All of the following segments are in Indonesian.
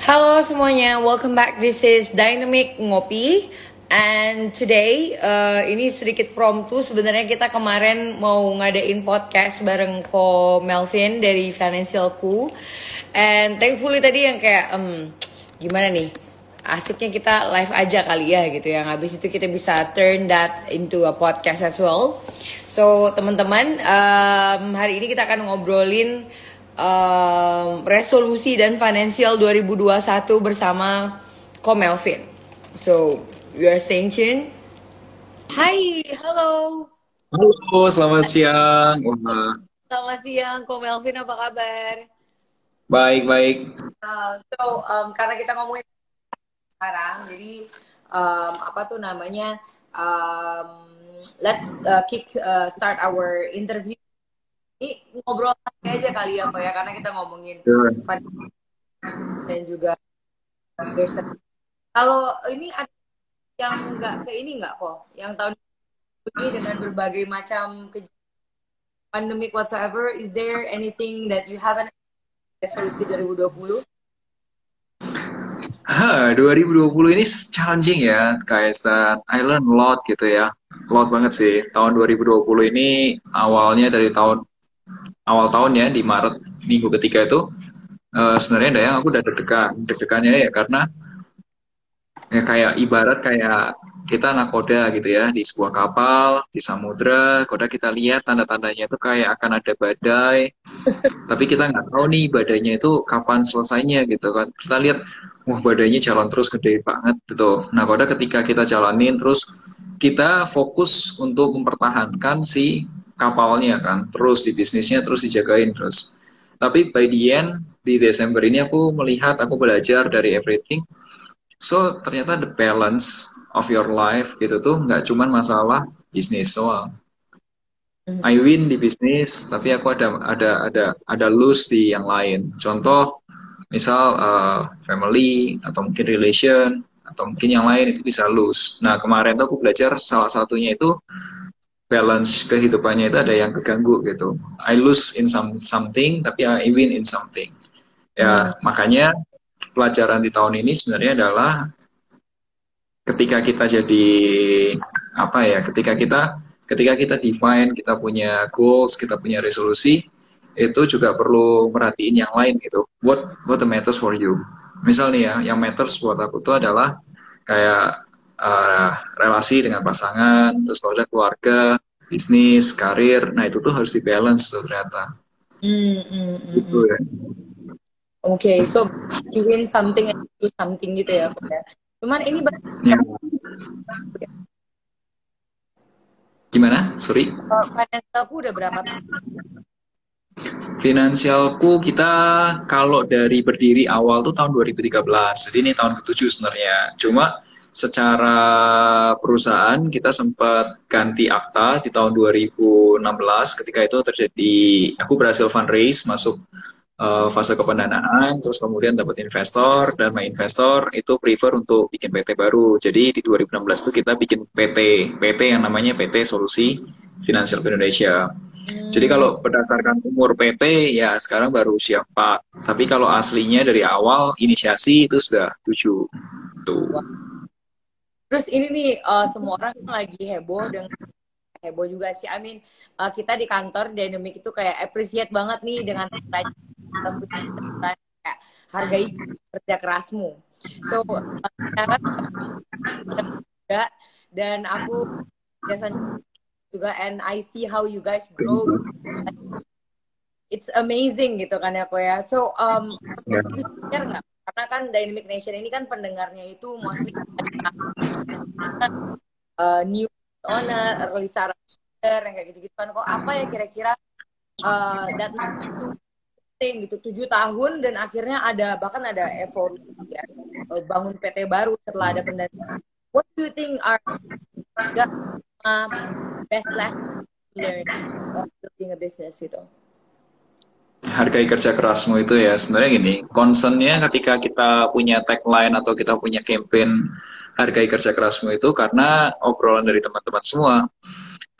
Halo semuanya, welcome back. This is Dynamic Ngopi. And today, uh, ini sedikit promptu. Sebenarnya kita kemarin mau ngadain podcast bareng Ko Melvin dari Financialku. And thankfully tadi yang kayak, um, gimana nih? Asiknya kita live aja kali ya gitu ya. Habis itu kita bisa turn that into a podcast as well. So teman-teman, um, hari ini kita akan ngobrolin um, resolusi dan financial 2021 bersama Ko Melvin. So, you are staying tuned. Hai, halo. Halo, selamat siang. Wah, Selamat siang, Ko Melvin apa kabar? baik baik. Uh, so, um, karena kita ngomongin sekarang, jadi um, apa tuh namanya? Um, let's uh, kick uh, start our interview. Ini ngobrol aja kali ya, Ko ya, karena kita ngomongin Sure. dan juga. Kalau ini ada yang nggak ke ini nggak kok, yang tahun ini dengan berbagai macam kej- pandemic whatsoever, is there anything that you haven't resolusi 2020? Ha, 2020 ini challenging ya, guys. Dan I learn a lot gitu ya. Lot banget sih. Tahun 2020 ini awalnya dari tahun awal tahun ya di Maret minggu ketiga itu eh, sebenarnya Dayang aku udah deg-degan. Deg-degannya ya karena ya kayak ibarat kayak kita nakoda gitu ya di sebuah kapal di samudra koda kita lihat tanda-tandanya itu kayak akan ada badai tapi kita nggak tahu nih badainya itu kapan selesainya gitu kan kita lihat wah badainya jalan terus gede banget gitu nah koda ketika kita jalanin terus kita fokus untuk mempertahankan si kapalnya kan terus di bisnisnya terus dijagain terus tapi by the end di Desember ini aku melihat aku belajar dari everything So ternyata the balance of your life gitu tuh nggak cuman masalah bisnis soal. Mhm. I win di bisnis, tapi aku ada ada ada ada lose di yang lain. Contoh, misal uh, family atau mungkin relation atau mungkin yang lain itu bisa lose. Nah kemarin tuh aku belajar salah satunya itu balance kehidupannya itu ada yang keganggu gitu. I lose in some something, tapi I win in something. Ya makanya pelajaran di tahun ini sebenarnya adalah ketika kita jadi apa ya ketika kita ketika kita define kita punya goals kita punya resolusi itu juga perlu merhatiin yang lain gitu what what the matters for you misal nih ya yang matters buat aku tuh adalah kayak uh, relasi dengan pasangan terus kalau ada keluarga bisnis karir nah itu tuh harus dibalance tuh ternyata Hmm, hmm, hmm, gitu hmm. ya Oke, so you win something and do something gitu ya, ya. Cuman ini Ya. gimana sorry financialku udah berapa? Finansialku kita kalau dari berdiri awal tuh tahun 2013. Jadi ini tahun ke-7 sebenarnya. Cuma secara perusahaan kita sempat ganti akta di tahun 2016 ketika itu terjadi aku berhasil fundraise masuk uh, fase kependanaan terus kemudian dapat investor dan my investor itu prefer untuk bikin PT baru. Jadi di 2016 itu kita bikin PT, PT yang namanya PT Solusi Finansial Indonesia. Jadi kalau berdasarkan umur PT ya sekarang baru usia 4. Tapi kalau aslinya dari awal inisiasi itu sudah 7. Tuh. Terus ini nih uh, semua orang lagi heboh dengan heboh juga sih. I mean uh, kita di kantor Dynamic itu kayak appreciate banget nih dengan tanya kayak hargai kerja kerasmu. So uh, juga dan aku biasanya juga and I see how you guys grow. It's amazing gitu kan ya kok ya. So um Yeah. share nggak? Karena kan Dynamic Nation ini kan pendengarnya itu mostly uh, new owner, early startup yang kayak gitu-gitu kan. Kok apa ya kira-kira uh, that thing gitu tujuh tahun dan akhirnya ada bahkan ada evolusi ya uh, bangun PT baru setelah ada pendanaan. What do you think are the uh, best lesson you learn of building a business gitu? Hargai kerja kerasmu itu ya. Sebenarnya gini concernnya ketika kita punya tagline atau kita punya campaign hargai kerja kerasmu itu karena obrolan dari teman-teman semua.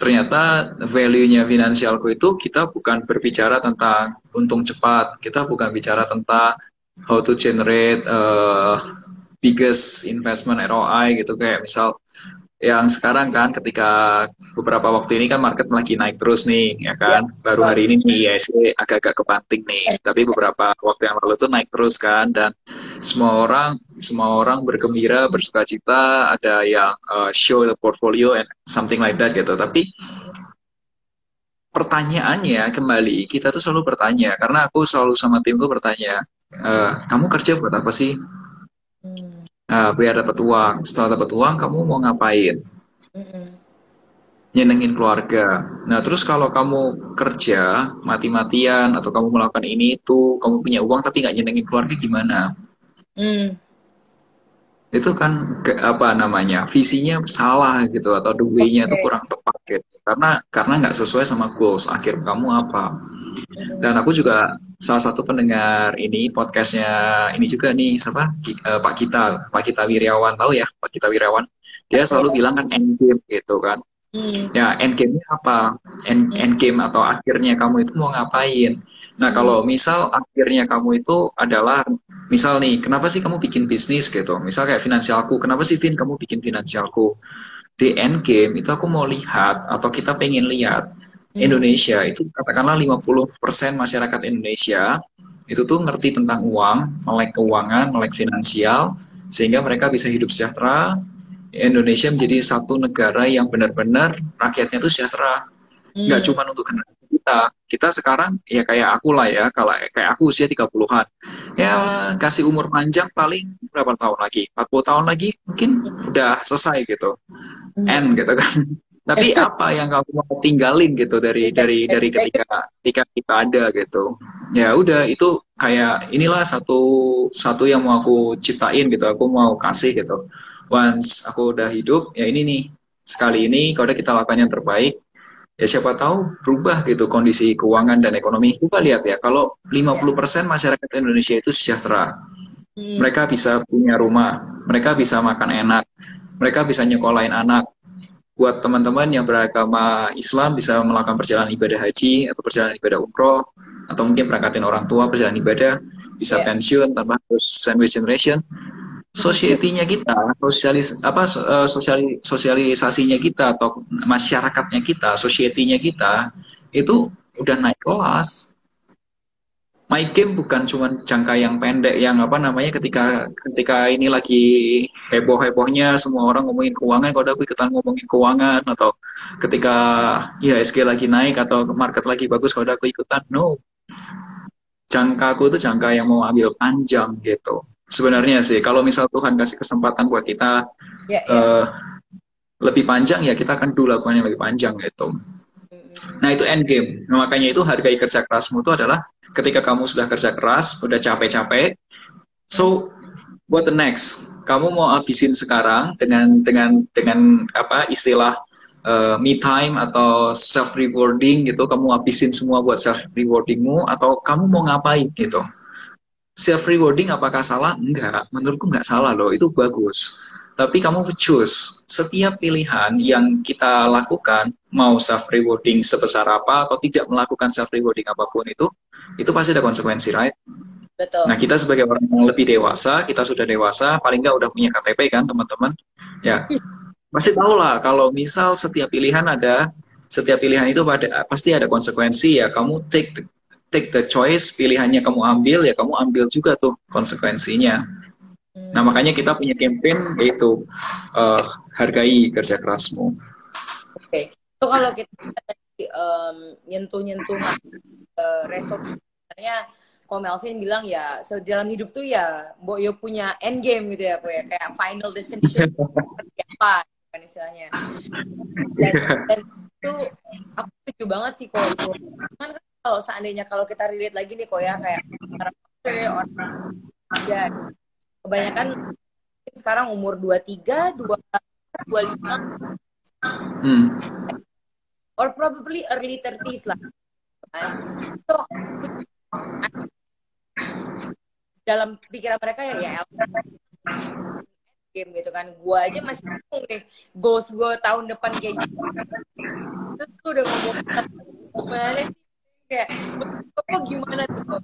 Ternyata value-nya finansialku itu kita bukan berbicara tentang untung cepat kita bukan bicara tentang how to generate uh, biggest investment ROI gitu. Kayak misal yang sekarang kan ketika beberapa waktu ini kan market lagi naik terus nih ya kan? Baru hari ini nih ISG agak-agak kebanting nih. Tapi beberapa waktu yang lalu tuh naik terus kan dan semua orang semua orang bergembira bersuka cita ada yang uh, show the portfolio and something like that gitu. Tapi pertanyaannya kembali kita tuh selalu bertanya. Karena aku selalu sama timku bertanya uh, kamu kerja buat apa sih Nah, biar dapat uang. Setelah dapat uang, kamu mau ngapain? Nyenengin keluarga. Nah, terus kalau kamu kerja mati-matian atau kamu melakukan ini itu, kamu punya uang tapi nggak nyenengin keluarga gimana? Mm. Itu kan ke- apa namanya? Visinya salah gitu atau the way-nya itu kurang tepat gitu. Karena karena nggak sesuai sama goals akhir kamu apa. Dan aku juga salah satu pendengar ini podcastnya ini juga nih siapa? Eh, Pak Kita Pak Kita Wiryawan tahu ya? Pak Kita Wiryawan dia selalu bilang kan end game gitu kan. Mm. ya end game apa? End, end game atau akhirnya kamu itu mau ngapain? Nah kalau misal akhirnya kamu itu adalah misal nih kenapa sih kamu bikin bisnis gitu? Misal kayak finansialku kenapa sih Vin kamu bikin finansialku? Di end game itu aku mau lihat atau kita pengen lihat Hmm. Indonesia itu katakanlah 50% masyarakat Indonesia itu tuh ngerti tentang uang, melek keuangan, melek finansial, sehingga mereka bisa hidup sejahtera. Indonesia menjadi satu negara yang benar-benar rakyatnya itu sejahtera. Mm. Nggak cuma untuk generasi kita. Kita sekarang ya kayak aku lah ya, kalau kayak aku usia 30-an. Ya kasih umur panjang paling berapa tahun lagi? 40 tahun lagi mungkin udah selesai gitu. Mm. End gitu kan. Tapi apa yang kamu mau tinggalin gitu dari dari dari ketika ketika kita ada gitu. Ya udah itu kayak inilah satu satu yang mau aku ciptain gitu. Aku mau kasih gitu. Once aku udah hidup, ya ini nih. Sekali ini kalau udah kita lakukan yang terbaik, ya siapa tahu berubah gitu kondisi keuangan dan ekonomi. Coba lihat ya, kalau 50% masyarakat Indonesia itu sejahtera. Mm. Mereka bisa punya rumah, mereka bisa makan enak, mereka bisa nyekolahin anak. Buat teman-teman yang beragama Islam bisa melakukan perjalanan ibadah haji atau perjalanan ibadah umroh atau mungkin berangkatin orang tua perjalanan ibadah, bisa Yeah. pensiun tanpa harus sandwich generation. Society-nya kita, sosialis apa eh, sosiali- sosialisasinya kita atau masyarakatnya kita, society-nya kita itu udah naik kelas. My game bukan cuma jangka yang pendek yang apa namanya ketika ketika ini lagi heboh-hebohnya semua orang ngomongin keuangan kalau aku ikutan ngomongin keuangan atau ketika IHSG lagi naik atau market lagi bagus kalau aku ikutan no jangkaku itu jangka yang mau ambil panjang gitu sebenarnya sih kalau misal Tuhan kasih kesempatan buat kita Ya, ya. eh, lebih panjang ya kita akan dulu lakukan yang lebih panjang gitu. Nah itu end game. Nah, makanya itu hargai kerja kerasmu itu adalah ketika kamu sudah kerja keras, udah capek-capek. So what the next? Kamu mau habisin sekarang dengan dengan dengan apa istilah uh, me time atau self rewarding gitu. Kamu habisin semua buat self rewardingmu atau kamu mau ngapain gitu? Self rewarding apakah salah? Enggak. Menurutku enggak salah loh. Itu bagus. Tapi kamu choose setiap pilihan yang kita lakukan, mau self rewarding sebesar apa atau tidak melakukan self rewarding apa pun itu, itu pasti ada konsekuensi, right? Betul. Nah kita sebagai orang yang lebih dewasa, kita sudah dewasa, paling nggak udah punya KTP kan teman-teman, ya pasti tahu lah kalau misal setiap pilihan ada, setiap pilihan itu pada pasti ada konsekuensi ya. Kamu take the, take the choice, pilihannya kamu ambil ya kamu ambil juga tuh konsekuensinya. Mm. Nah, makanya kita punya campaign yaitu eh, hargai kerja kerasmu. Oke. So kalau kita tadi um, nyentuh-nyentuh uh, resolusi sebenarnya kalau Melvin bilang ya so dalam hidup tuh ya Mbok Yo punya end game gitu ya aku ya kayak final destination apa kan istilahnya dan, dan itu aku setuju banget sih kok itu cuman kan kalau seandainya kalau kita relate lagi nih kok ya kayak orang ya kebanyakan sekarang umur 23, 24, 25 hmm. or probably early 30s lah. So dalam pikiran mereka ya ya game gitu kan. Gue aja masih bingung nih goals gue tahun depan kayak gitu terus tuh udah ngomong gimana sih? Kayak kok gimana tuh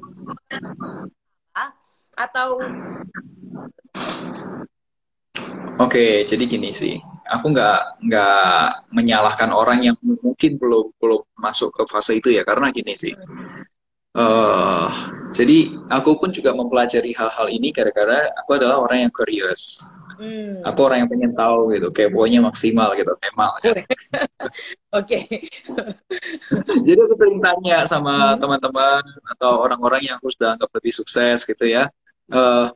atau Oke, jadi gini sih, aku nggak nggak menyalahkan orang yang mungkin belum belum masuk ke fase itu ya, karena gini sih. Uh, jadi aku pun juga mempelajari hal-hal ini gara-gara aku adalah orang yang curious. Hmm. Aku orang yang pengen tahu gitu, kayak pokoknya maksimal gitu, memang. Ya. Oke. Jadi aku sering tanya sama hmm. teman-teman atau orang-orang yang aku sudah anggap lebih sukses gitu ya. Uh,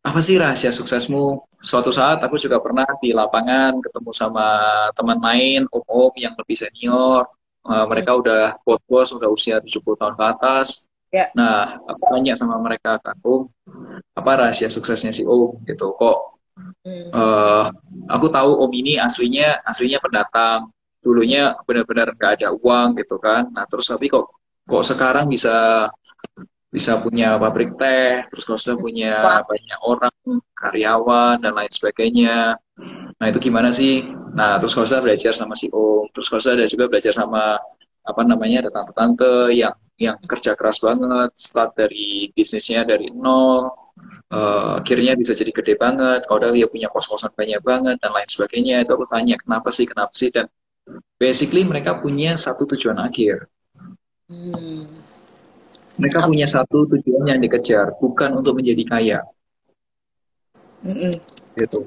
apa sih rahasia suksesmu? Suatu saat aku juga pernah di lapangan ketemu sama teman main, om-om yang lebih senior. Uh, mereka hmm. udah bos-bos, udah usia 70 tahun ke atas. Yeah. Nah, aku tanya sama mereka, Kak Om, apa rahasia suksesnya si Om gitu? Kok hmm. uh, aku tahu Om ini aslinya aslinya pendatang, dulunya benar-benar nggak ada uang gitu kan. Nah, terus tapi kok kok sekarang bisa bisa punya pabrik teh, terus kalau sudah punya banyak orang, karyawan dan lain sebagainya. Nah itu gimana sih? Nah terus kalau saya belajar sama si Om, terus kalau saya ada juga belajar sama apa namanya tante-tante yang yang kerja keras banget, start dari bisnisnya dari nol, uh, akhirnya bisa jadi gede banget, kalau udah dia punya kos-kosan banyak banget dan lain sebagainya, itu aku tanya kenapa sih, kenapa sih, dan basically mereka punya satu tujuan akhir. Hmm. Mereka punya satu tujuan yang dikejar, bukan untuk menjadi kaya. Mm -mm. Gitu.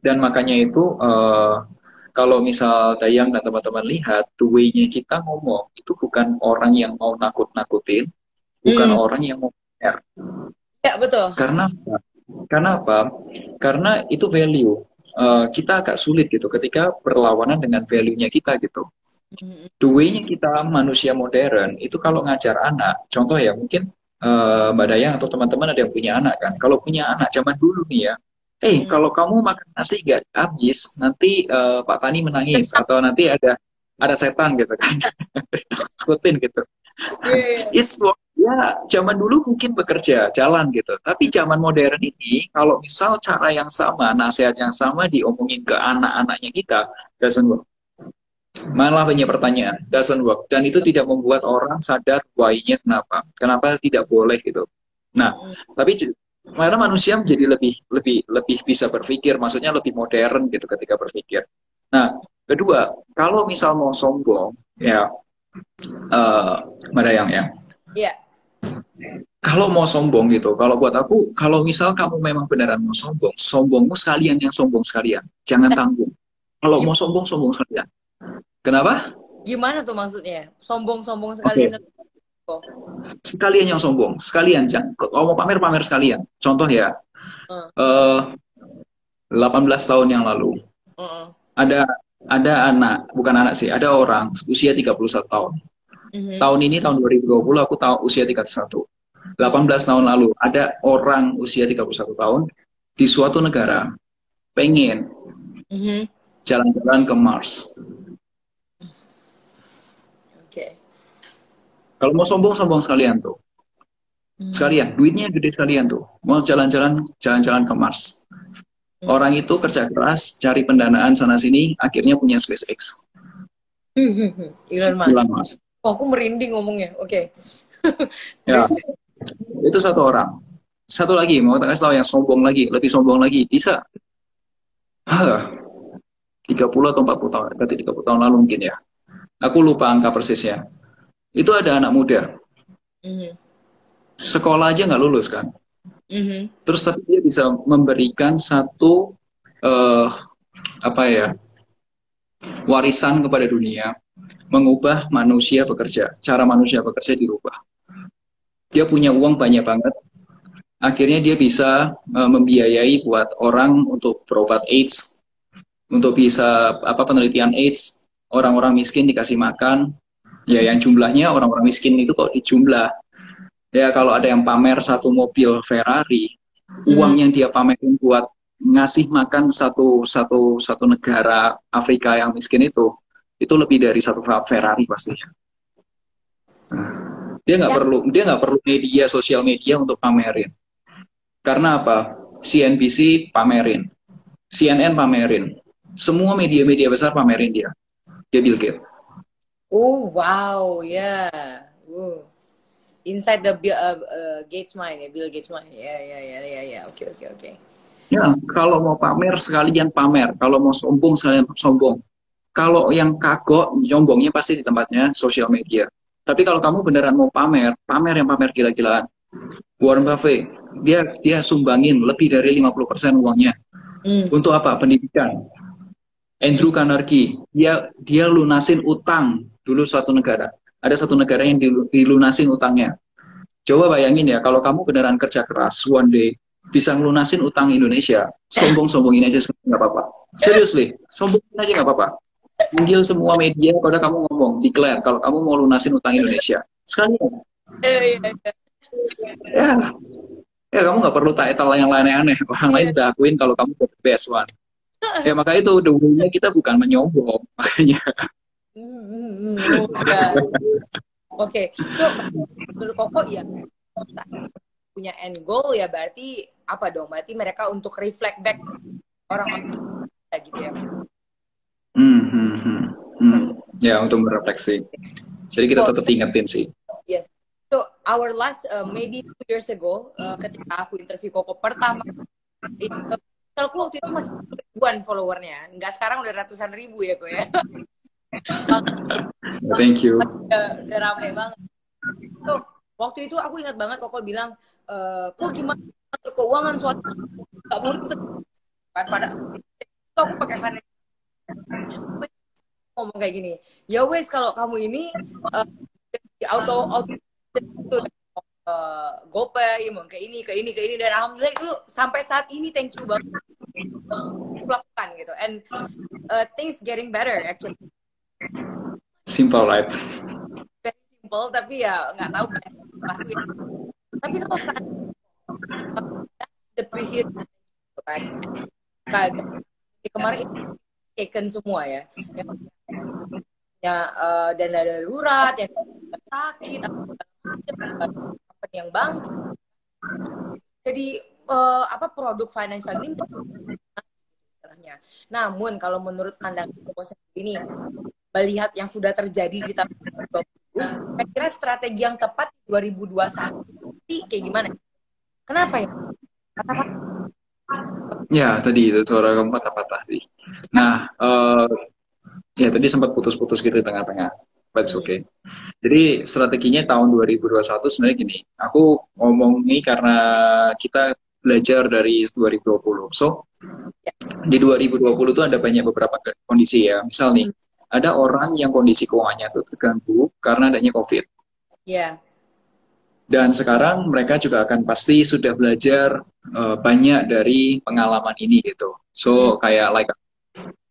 Dan makanya itu uh, kalau misal Dayang dan teman-teman lihat, the way-nya kita ngomong itu bukan orang yang mau nakut-nakutin, bukan hmm. orang yang mau share. Ya, betul. Karena? Karena apa? Karena itu value. Uh, kita agak sulit gitu ketika berlawanan dengan value-nya kita gitu. The way-nya kita manusia modern itu kalau ngajar anak, contoh ya mungkin uh, Mbak Dayang atau teman-teman ada yang punya anak kan. Kalau punya anak zaman dulu nih ya, eh hmm. kalau kamu makan nasi gak habis nanti uh, Pak Tani menangis atau nanti ada ada setan gitu kan takutin gitu yeah, yeah. is ya zaman dulu mungkin bekerja jalan gitu tapi zaman modern ini kalau misal cara yang sama nasihat yang sama diomongin ke anak-anaknya kita doesn't work malah banyak pertanyaan doesn't work dan itu tidak membuat orang sadar why-nya kenapa kenapa tidak boleh gitu nah tapi karena manusia menjadi lebih lebih lebih bisa berpikir, maksudnya lebih modern gitu ketika berpikir. Nah, kedua, kalau misal mau sombong, ya, uh, Madayang ya. Iya. Kalau mau sombong gitu, kalau buat aku, kalau misal kamu memang beneran mau sombong, sombongmu sekalian yang sombong sekalian, jangan tanggung. Kalau mau sombong, sombong sekalian. Kenapa? Gimana tuh maksudnya? Sombong-sombong sekalian. Okay sekalian yang sombong, sekalian kalau mau pamer pamer sekalian. Contoh ya, uh. Uh, 18 tahun yang lalu uh. ada ada anak, bukan anak sih, ada orang usia 31 tahun. Uh-huh. Tahun ini tahun 2020 aku tahu usia 31. 18 tahun lalu ada orang usia 31 tahun di suatu negara pengen uh-huh. jalan-jalan ke Mars Kalau mau sombong, sombong sekalian tuh. Hmm. Sekalian, duitnya gede sekalian tuh. Mau jalan-jalan, jalan-jalan ke Mars. Hmm. Orang itu kerja keras, cari pendanaan sana-sini, akhirnya punya SpaceX. Elon Musk. Elon Musk. Oh, aku merinding ngomongnya. Oke. Okay. ya. Itu satu orang. Satu lagi, mau kasih tahu yang sombong lagi, lebih sombong lagi. Bisa. Hah. 30 atau 40 tahun, berarti 30 tahun lalu mungkin ya. Aku lupa angka persisnya itu ada anak muda. Mm-hmm. Sekolah aja nggak lulus kan. Mm-hmm. Terus tapi dia bisa memberikan satu uh, apa ya warisan kepada dunia, mengubah manusia bekerja, cara manusia bekerja dirubah. Dia punya uang banyak banget, akhirnya dia bisa uh, membiayai buat orang untuk berobat AIDS, untuk bisa apa penelitian AIDS, orang-orang miskin dikasih makan, ya yang jumlahnya orang-orang miskin itu kok dijumlah. Ya kalau ada yang pamer satu mobil Ferrari hmm. uang yang dia pamerin buat ngasih makan satu satu satu negara Afrika yang miskin itu itu lebih dari satu Ferrari pastinya. Dia nggak ya. perlu dia nggak perlu media sosial media untuk pamerin. Karena apa? CNBC pamerin. CNN pamerin. Semua media-media besar pamerin dia. Dia Bill Gates oh wow ya. Yeah. uh inside the Bill, uh, uh, Gates mind ya Bill Gates mind. Ya ya ya ya ya. Oke oke oke. Ya kalau mau pamer sekalian pamer. Kalau mau sombong sekalian sombong. Kalau yang kagok nyombongnya pasti di tempatnya sosial media. Tapi kalau kamu beneran mau pamer pamer yang pamer gila-gilaan. Warren Buffett dia dia sumbangin lebih dari 50% uangnya. Hmm. untuk apa? Pendidikan. Andrew Carnegie dia dia lunasin utang dulu suatu negara ada satu negara yang dilunasin utangnya. Coba bayangin ya, kalau kamu beneran kerja keras, one day bisa ngelunasin utang Indonesia, sombong-sombongin aja nggak apa-apa. Seriously, sombongin aja nggak apa-apa. Panggil semua media, kalau kamu ngomong, declare kalau kamu mau lunasin utang Indonesia. Sekali ya, ya kamu nggak perlu tak etal yang lain aneh. Orang lain udah akuin kalau kamu the best one. Ya maka itu the kita bukan menyombong, makanya. Hmm, hmm, hmm. Oke, okay. so menurut Koko ya punya end goal ya berarti apa dong? Berarti mereka untuk reflect back orang-orang gitu ya? Hmm, hmm, hmm. hmm. Ya untuk merefleksi. Jadi kita so, tetap ingetin sih. Yes. So our last uh, maybe two years ago uh, ketika aku interview Koko pertama itu waktu itu masih ribuan followernya, nggak sekarang udah ratusan ribu ya kok ya. Thank you. Udah, rame banget. Tuh, waktu itu aku ingat banget Koko bilang, e, kok gimana keuangan suatu mau itu kan pada itu aku pakai finance ngomong kayak gini ya wes kalau kamu ini uh, auto auto itu uh, gopay mau kayak ini ke ini ke ini dan alhamdulillah itu sampai saat ini thank you banget lakukan gitu and uh, things getting better actually Simple, right? Very simple, tapi ya nggak tahu. Tapi kalau saat the previous kan, kemarin itu taken semua ya. Ya, uh, dana darurat, yang sakit, yang bang. Jadi uh, apa produk financial ini Namun kalau menurut pandangan ini melihat yang sudah terjadi di tahun 2020, saya kira strategi yang tepat 2021 kayak gimana? Kenapa ya? Kata-kata Ya, tadi itu suara kamu patah-patah tadi. Nah, uh, ya tadi sempat putus-putus gitu di tengah-tengah. But it's okay. Jadi strateginya tahun 2021 sebenarnya gini. Aku ngomong ini karena kita belajar dari 2020. So, di 2020 itu ada banyak beberapa kondisi ya. Misal nih, ada orang yang kondisi keuangannya itu terganggu karena adanya COVID. Iya. Yeah. Dan sekarang mereka juga akan pasti sudah belajar uh, banyak dari pengalaman ini gitu. So hmm. kayak like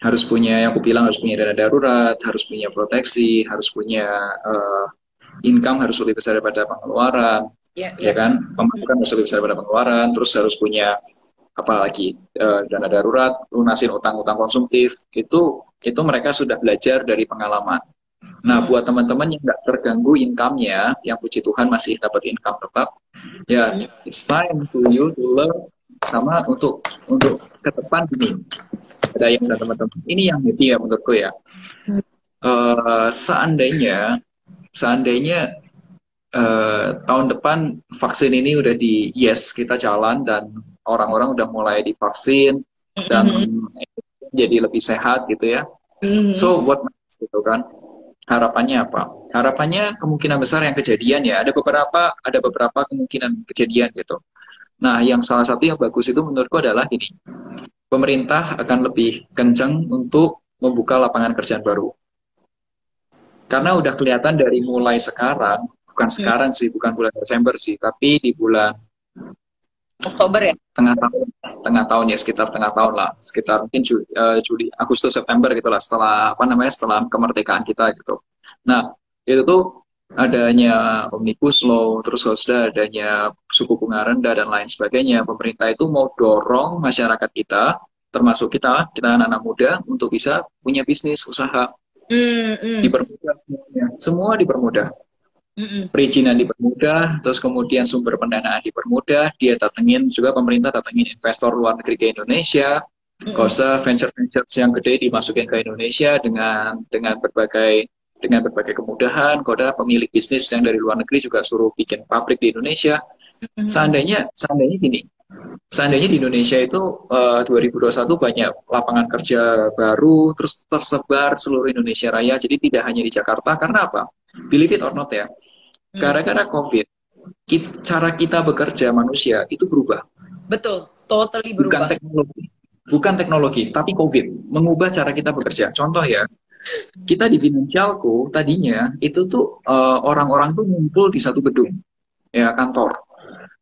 harus punya yang aku bilang harus punya dana darurat, harus punya proteksi, harus punya uh, income harus lebih besar daripada pengeluaran, yeah, yeah. ya kan? Pemasukan harus lebih besar daripada pengeluaran, terus harus punya apalagi uh, dana darurat, lunasin utang-utang konsumtif, itu itu mereka sudah belajar dari pengalaman. Nah, hmm. buat teman-teman yang nggak terganggu income-nya, yang puji Tuhan masih dapat income tetap, ya hmm. it's time to you to learn sama untuk untuk ke depan ini. Ada yang dan teman-teman. Ini yang happy ya menurutku ya. Uh, seandainya seandainya uh, tahun depan vaksin ini udah di yes kita jalan dan orang-orang udah mulai divaksin dan mm-hmm. jadi lebih sehat gitu ya. Mm-hmm. So what gitu kan? Harapannya apa? Harapannya kemungkinan besar yang kejadian ya. Ada beberapa ada beberapa kemungkinan kejadian gitu. Nah, yang salah satu yang bagus itu menurutku adalah gini. Pemerintah akan lebih kencang untuk membuka lapangan kerjaan baru. Karena udah kelihatan dari mulai sekarang, bukan hmm. sekarang sih, bukan bulan Desember sih, tapi di bulan Oktober ya? Tengah tahun, tengah tahun ya sekitar tengah tahun lah, sekitar mungkin Juli, uh, Juli Agustus September gitulah setelah apa namanya setelah kemerdekaan kita gitu. Nah itu tuh adanya omnibus law, terus sudah adanya suku bunga rendah dan lain sebagainya, pemerintah itu mau dorong masyarakat kita, termasuk kita, kita anak-anak muda untuk bisa punya bisnis usaha. Mm, mm. Dipermudah semuanya, semua dipermudah. Mm-mm. Perizinan dipermudah, terus kemudian sumber pendanaan dipermudah, dia datengin juga pemerintah datengin investor luar negeri ke Indonesia, usah venture-venture yang gede dimasukin ke Indonesia dengan dengan berbagai dengan berbagai kemudahan, koda pemilik bisnis yang dari luar negeri juga suruh bikin pabrik di Indonesia. mm Seandainya seandainya gini, seandainya di Indonesia itu uh, eh, 2021 banyak lapangan kerja baru terus tersebar seluruh Indonesia Raya, jadi tidak hanya di Jakarta karena apa? Believe it or not ya. Hmm. Gara-gara COVID, kita, cara kita bekerja manusia itu berubah. Betul, totally berubah. Bukan teknologi, bukan teknologi, tapi COVID mengubah cara kita bekerja. Contoh ya, kita di finansialku tadinya itu tuh uh, orang-orang tuh ngumpul di satu gedung, ya kantor.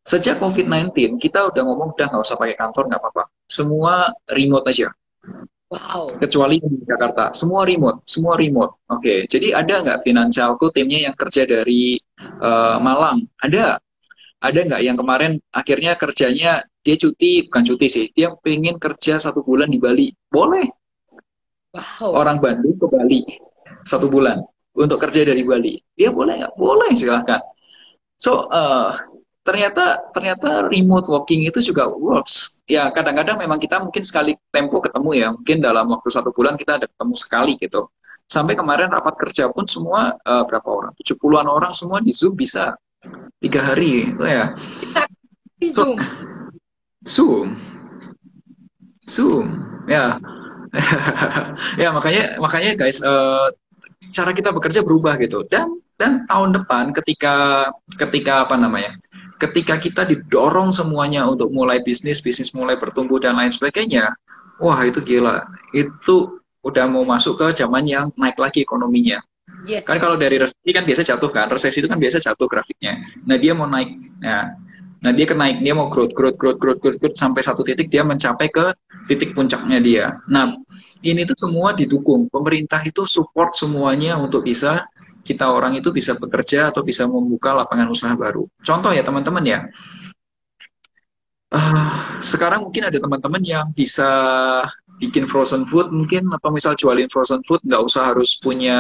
Sejak COVID-19 kita udah ngomong udah nggak usah pakai kantor nggak apa-apa, semua remote aja. Wow. Kecuali di Jakarta, semua remote, semua remote. Oke, okay. jadi ada nggak finansialku timnya yang kerja dari uh, Malang? Ada. Ada nggak yang kemarin akhirnya kerjanya dia cuti, bukan cuti sih, dia pengen kerja satu bulan di Bali? Boleh. Wow. Orang Bandung ke Bali satu bulan untuk kerja dari Bali, dia boleh nggak? Boleh silahkan. So uh, ternyata ternyata remote working itu juga works. Ya kadang-kadang memang kita mungkin sekali tempo ketemu ya, mungkin dalam waktu satu bulan kita ada ketemu sekali gitu. Sampai kemarin rapat kerja pun semua uh, berapa orang? 70-an orang semua di Zoom bisa tiga hari itu ya. Zoom. Zoom. Zoom. Ya. ya makanya makanya guys uh, cara kita bekerja berubah gitu dan dan tahun depan ketika ketika apa namanya ketika kita didorong semuanya untuk mulai bisnis, bisnis mulai bertumbuh dan lain sebagainya, wah itu gila. Itu udah mau masuk ke zaman yang naik lagi ekonominya. Yes. Kan kalau dari resesi kan biasa jatuh kan, resesi itu kan biasa jatuh grafiknya. Nah dia mau naik, nah, nah dia kenaik, dia mau growth, growth, growth, growth, growth, growth sampai satu titik dia mencapai ke titik puncaknya dia. Nah ini tuh semua didukung, pemerintah itu support semuanya untuk bisa kita orang itu bisa bekerja atau bisa membuka lapangan usaha baru. Contoh ya teman-teman ya, uh, sekarang mungkin ada teman-teman yang bisa bikin frozen food mungkin atau misal jualin frozen food nggak usah harus punya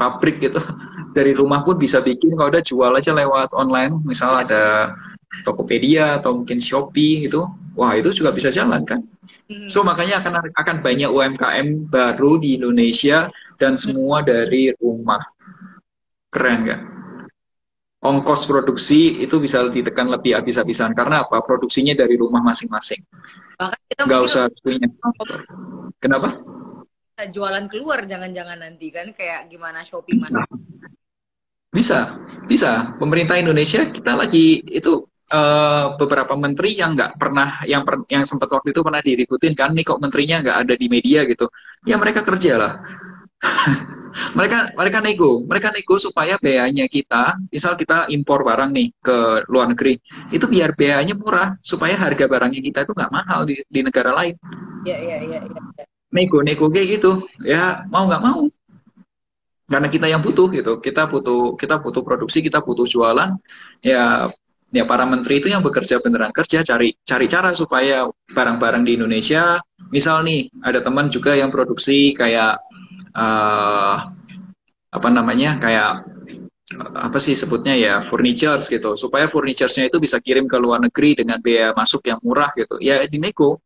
pabrik gitu dari rumah pun bisa bikin kalau udah jual aja lewat online misal ada Tokopedia atau mungkin Shopee gitu wah itu juga bisa jalan kan hmm. so makanya akan akan banyak UMKM baru di Indonesia dan semua dari rumah Keren nggak? Ongkos produksi itu bisa ditekan lebih habis-habisan karena apa? Produksinya dari rumah masing-masing. Nggak usah punya. Kenapa? Kita jualan keluar jangan-jangan nanti kan kayak gimana Shopee mas? Bisa, bisa. Pemerintah Indonesia kita lagi itu uh, beberapa menteri yang nggak pernah yang per, yang sempat waktu itu pernah diributin kan nih kok menterinya nggak ada di media gitu ya mereka kerja lah mereka mereka nego, mereka nego supaya biayanya kita, misal kita impor barang nih ke luar negeri, itu biar biayanya murah supaya harga barangnya kita itu nggak mahal di, di negara lain. Iya iya iya. Ya. Nego nego kayak gitu, ya mau nggak mau. Karena kita yang butuh gitu, kita butuh kita butuh produksi, kita butuh jualan, ya ya para menteri itu yang bekerja beneran kerja cari cari cara supaya barang-barang di Indonesia misal nih ada teman juga yang produksi kayak uh, apa namanya kayak apa sih sebutnya ya furniture gitu. Supaya furniture-nya itu bisa kirim ke luar negeri dengan biaya masuk yang murah gitu. Ya dinego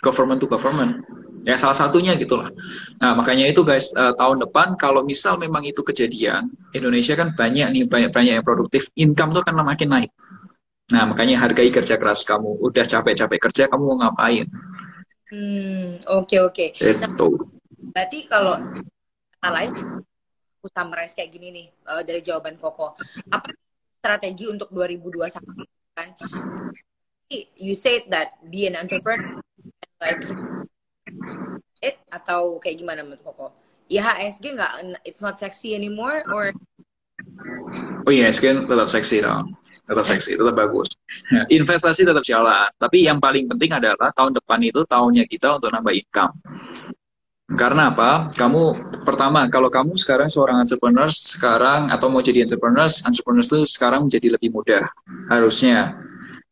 government to government. Ya salah satunya gitulah nah makanya itu guys uh, tahun depan kalau misal memang itu kejadian Indonesia kan banyak nih banyak banyak yang produktif income tuh akan makin naik. Nah makanya hargai kerja keras kamu. Udah capek-capek kerja kamu mau ngapain? Hmm oke okay, oke. Okay. nah, berarti kalau kata lain aku summarize kayak gini nih uh, dari jawaban Koko apa strategi untuk 2021 kan you said that be an entrepreneur like it atau kayak gimana menurut Koko? IHSG nggak it's not sexy anymore or Oh iya, IHSG tetap seksi dong. Tetap seksi, tetap bagus. Investasi tetap jalan. Tapi yang paling penting adalah tahun depan itu tahunnya kita untuk nambah income. Karena apa? Kamu pertama, kalau kamu sekarang seorang entrepreneur sekarang atau mau jadi entrepreneur, entrepreneur itu sekarang menjadi lebih mudah harusnya.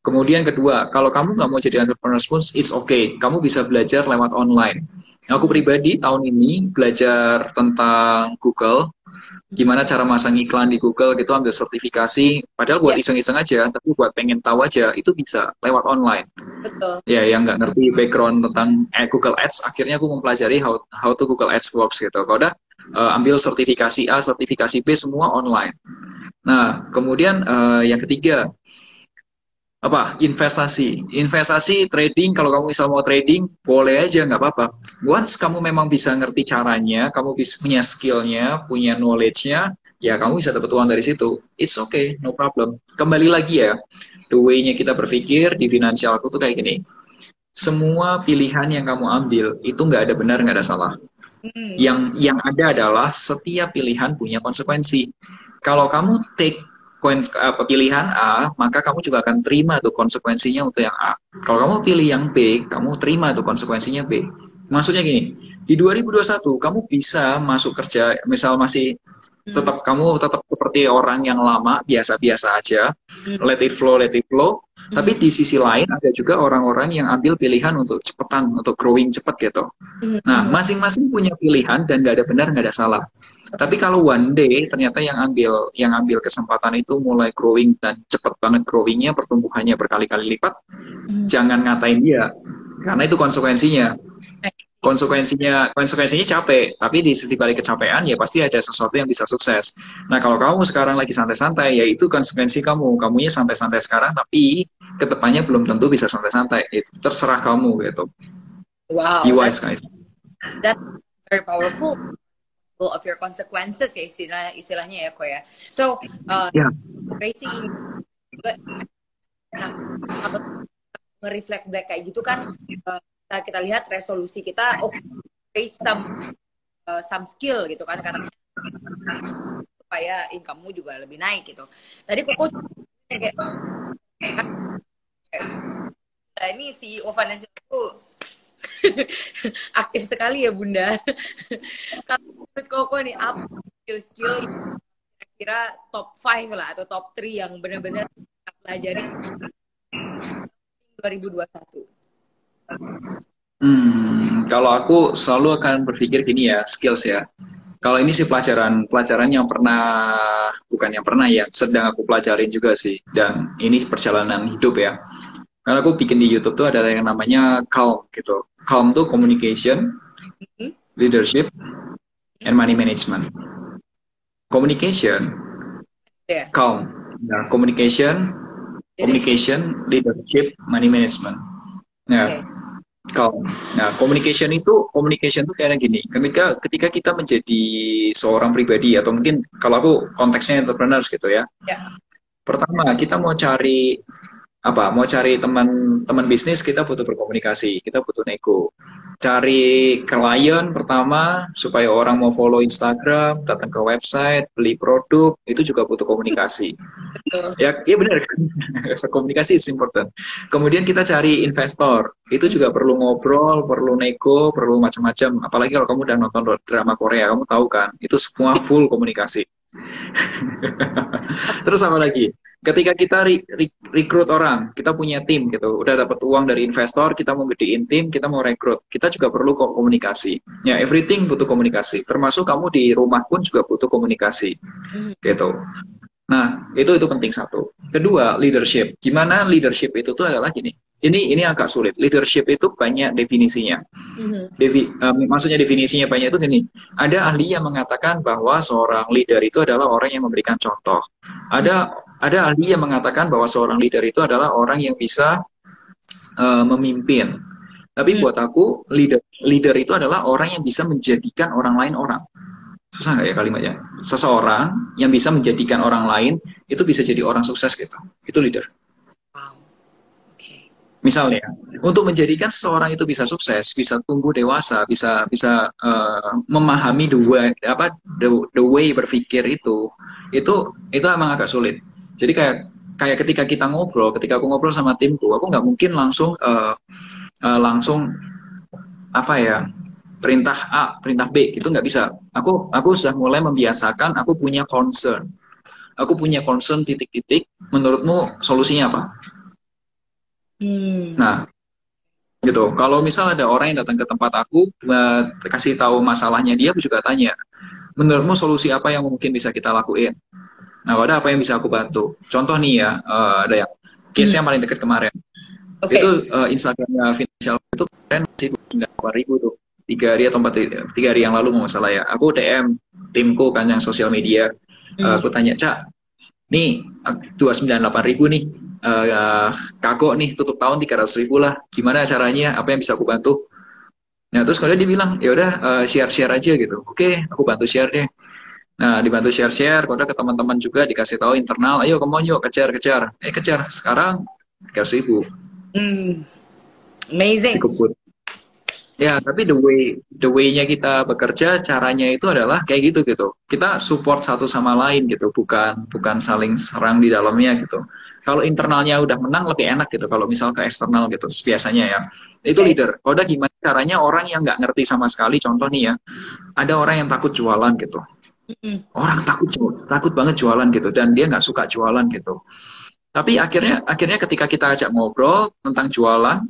Kemudian kedua, kalau kamu nggak mau jadi entrepreneur pun, it's okay. Kamu bisa belajar lewat online. Aku pribadi tahun ini belajar tentang Google, gimana cara masang iklan di Google gitu ambil sertifikasi. Padahal buat iya. iseng-iseng aja tapi buat pengen tahu aja itu bisa lewat online. Betul. Ya yang nggak ngerti background tentang eh, Google Ads akhirnya aku mempelajari how how to Google Ads works gitu. Kalau udah uh, ambil sertifikasi A sertifikasi B semua online. Nah kemudian uh, yang ketiga apa? Investasi. Investasi trading. Kalau kamu misal mau trading boleh aja nggak apa-apa. Once kamu memang bisa ngerti caranya kamu bisa punya skillnya punya knowledge-nya ya kamu bisa dapat uang dari situ. It's okay no problem. Kembali lagi ya the way-nya kita berpikir di finansialku tuh kayak gini. Semua pilihan yang kamu ambil itu nggak ada benar nggak ada salah. Hmm. yang yang ada adalah setiap pilihan punya konsekuensi. Kalau kamu take apa, pilihan A, maka kamu juga akan terima tuh konsekuensinya untuk yang A. Kalau kamu pilih yang B, kamu terima tuh konsekuensinya B. Maksudnya gini, di 2021 kamu bisa masuk kerja, misal masih hmm. tetap kamu tetap seperti orang yang lama biasa-biasa aja, hmm. let it flow, let it flow. Hmm. Tapi di sisi lain ada juga orang-orang yang ambil pilihan untuk cepetan, untuk growing cepet gitu. Hmm. Nah, masing-masing punya pilihan dan nggak ada benar, nggak ada salah. Tapi kalau one day ternyata yang ambil yang ambil kesempatan itu mulai growing dan cepat banget growingnya, pertumbuhannya berkali-kali lipat, hmm. jangan ngatain dia, karena itu konsekuensinya. Konsekuensinya konsekuensinya capek, tapi di sisi balik kecapean ya pasti ada sesuatu yang bisa sukses. Nah kalau kamu sekarang lagi santai-santai, ya itu konsekuensi kamu. Kamunya santai-santai sekarang, tapi ke depannya belum tentu bisa santai-santai. Itu terserah kamu gitu. Wow. Be wise guys. That's very powerful of your consequences ya istilah istilahnya ya kok ya. So uh, yeah. racing ini juga nah kalau nge-reflect back kayak gitu kan uh, kita, kita lihat resolusi kita oke okay, some uh, some skill gitu kan karena supaya income-mu juga lebih naik gitu. Tadi koko kayak, kayak ini si Vanessa itu aktif sekali ya bunda. Kalau menurut Koko nih apa skill-skill kira-kira top 5 lah atau top 3 yang benar-benar pelajari 2021? Hmm, kalau aku selalu akan berpikir gini ya, skills ya. Kalau ini sih pelajaran pelajaran yang pernah bukan yang pernah ya, sedang aku pelajarin juga sih. Dan ini perjalanan hidup ya. Karena aku bikin di YouTube tuh ada yang namanya calm gitu. Calm tuh communication, mm-hmm. leadership, and money management. Communication, yeah. calm. Nah, communication, communication, leadership, money management. Nah, okay. Calm. Nah, communication itu communication tuh kayak gini. Ketika ketika kita menjadi seorang pribadi atau mungkin kalau aku konteksnya entrepreneurs gitu ya. Yeah. Pertama, kita mau cari apa mau cari teman teman bisnis kita butuh berkomunikasi kita butuh nego. Cari klien pertama supaya orang mau follow Instagram datang ke website beli produk itu juga butuh komunikasi. Ya ya benar. Kan komunikasi is important. Kemudian kita cari investor itu juga perlu ngobrol perlu nego perlu macam-macam. Apalagi kalau kamu udah nonton drama Korea kamu tahu kan itu semua full komunikasi. Terus apa lagi ketika kita re re rekrut orang, kita punya tim gitu, udah dapat uang dari investor, kita mau gedein tim, kita mau rekrut, kita juga perlu komunikasi. Ya, everything butuh komunikasi, termasuk kamu di rumah pun juga butuh komunikasi, hmm. gitu. Nah, itu itu penting satu. Kedua, leadership. Gimana leadership itu tuh adalah gini. Ini ini agak sulit. Leadership itu banyak definisinya. Mm-hmm. Devi, um, maksudnya definisinya banyak itu gini. Ada ahli yang mengatakan bahwa seorang leader itu adalah orang yang memberikan contoh. Ada ada ahli yang mengatakan bahwa seorang leader itu adalah orang yang bisa uh, memimpin. Tapi hmm. buat aku leader leader itu adalah orang yang bisa menjadikan orang lain orang. Susah nggak ya kalimatnya? Seseorang yang bisa menjadikan orang lain itu bisa jadi orang sukses gitu. Itu leader. Wow. Oke. Okay. Misalnya, untuk menjadikan seseorang itu bisa sukses, bisa tumbuh dewasa, bisa bisa uh, memahami the way, apa the, the way berpikir itu, itu itu emang agak sulit. Jadi kayak kayak ketika kita ngobrol, ketika aku ngobrol sama timku, aku nggak mungkin langsung uh, uh, langsung apa ya perintah A, perintah B, itu nggak bisa. Aku aku sudah mulai membiasakan, aku punya concern, aku punya concern titik-titik. Menurutmu solusinya apa? Hmm. Nah, gitu. Kalau misal ada orang yang datang ke tempat aku, uh, kasih tahu masalahnya dia, aku juga tanya, menurutmu solusi apa yang mungkin bisa kita lakuin? Nah, ada apa yang bisa aku bantu? Contoh nih ya, uh, ada yang case yang paling dekat kemarin. Okay. Itu uh, Instagramnya Financial itu kemarin masih delapan ribu tuh tiga hari atau empat tiga hari yang lalu mau salah ya. Aku DM timku kan yang sosial media. Hmm. Uh, aku tanya cak, nih dua sembilan delapan ribu nih uh, kagok nih tutup tahun tiga ratus ribu lah gimana caranya apa yang bisa aku bantu nah terus kalau dia bilang ya udah uh, share share aja gitu oke aku bantu share deh nah dibantu share share kalau ke teman-teman juga dikasih tahu internal ayo kamu yuk kejar kejar eh kejar sekarang tiga ratus ribu hmm. amazing Cukup. Ya, tapi the way the way-nya kita bekerja caranya itu adalah kayak gitu gitu. Kita support satu sama lain gitu, bukan bukan saling serang di dalamnya gitu. Kalau internalnya udah menang lebih enak gitu. Kalau misal ke eksternal gitu, biasanya ya. Itu leader. Udah gimana caranya orang yang nggak ngerti sama sekali, contoh nih ya, ada orang yang takut jualan gitu. Orang takut takut banget jualan gitu, dan dia nggak suka jualan gitu. Tapi akhirnya akhirnya ketika kita ajak ngobrol tentang jualan,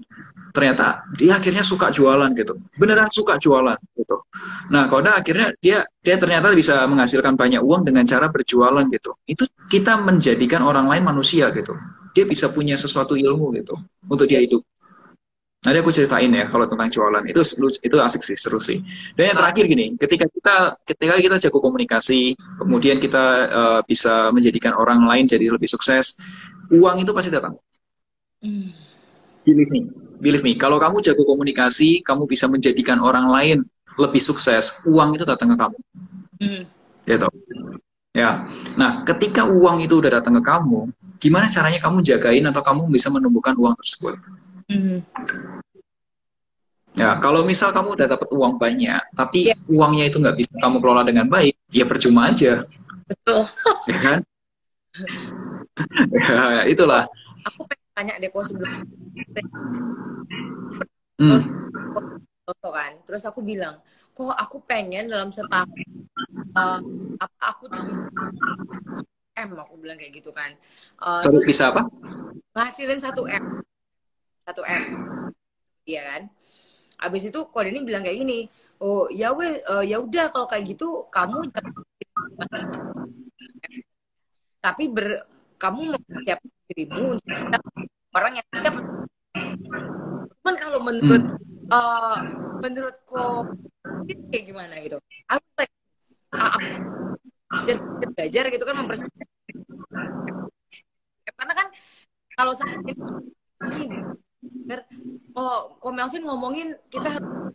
ternyata dia akhirnya suka jualan gitu. Beneran suka jualan gitu. Nah Koda akhirnya dia dia ternyata bisa menghasilkan banyak uang dengan cara berjualan gitu. Itu kita menjadikan orang lain manusia gitu. Dia bisa punya sesuatu ilmu gitu untuk dia hidup Nanti aku ceritain ya kalau tentang jualan itu itu asik sih seru sih. Dan yang terakhir gini, ketika kita ketika kita jago komunikasi, kemudian kita uh, bisa menjadikan orang lain jadi lebih sukses, uang itu pasti datang. Hmm. Believe me, believe me. Kalau kamu jago komunikasi, kamu bisa menjadikan orang lain lebih sukses. Uang itu datang ke kamu. Mm. Gitu. Ya. Nah, ketika uang itu udah datang ke kamu, gimana caranya kamu jagain atau kamu bisa menumbuhkan uang tersebut? Mm. Ya, kalau misal kamu udah dapat uang banyak, tapi yeah. uangnya itu nggak bisa kamu kelola dengan baik, ya percuma aja. Betul. ya kan? ya, itulah. Aku pengen tanya deh kok sebelum hmm. kan terus aku bilang kok aku pengen dalam setahun uh, apa aku M aku bilang kayak gitu kan uh, terus bisa apa ngasilin satu M satu M. Iya kan? Abis itu kode ini bilang kayak gini oh ya we uh, ya udah kalau kayak gitu kamu tapi ber kamu siap dirimu orang yang tidak cuman kalau menurut hmm. uh, menurut kok kayak gimana gitu. Aku like uh, dan belajar gitu kan mempersiapkan. Karena kan kalau saya ini oh kok Melvin ngomongin kita harus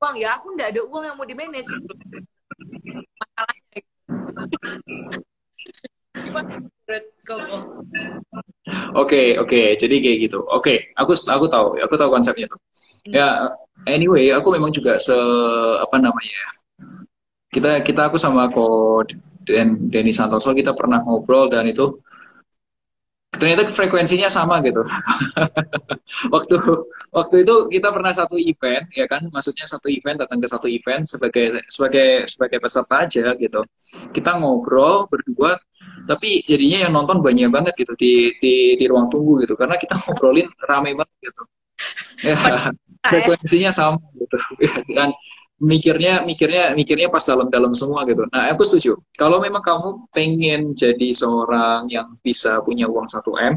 uang ya aku nggak ada uang yang mau di manage masalahnya menurut kamu Oke, oke. Jadi kayak gitu. Oke, aku aku tahu, aku tahu konsepnya tuh. Hmm. Ya, anyway, aku memang juga se apa namanya? Ya, kita kita aku sama Ko dan Denny Santoso kita pernah ngobrol dan itu ternyata frekuensinya sama gitu. waktu waktu itu kita pernah satu event ya kan, maksudnya satu event datang ke satu event sebagai sebagai sebagai peserta aja gitu. Kita ngobrol berdua, tapi jadinya yang nonton banyak banget gitu di di di ruang tunggu gitu karena kita ngobrolin rame banget gitu. Ya, frekuensinya sama gitu. Dan mikirnya mikirnya mikirnya pas dalam-dalam semua gitu. Nah, aku setuju. Kalau memang kamu pengen jadi seorang yang bisa punya uang 1 M,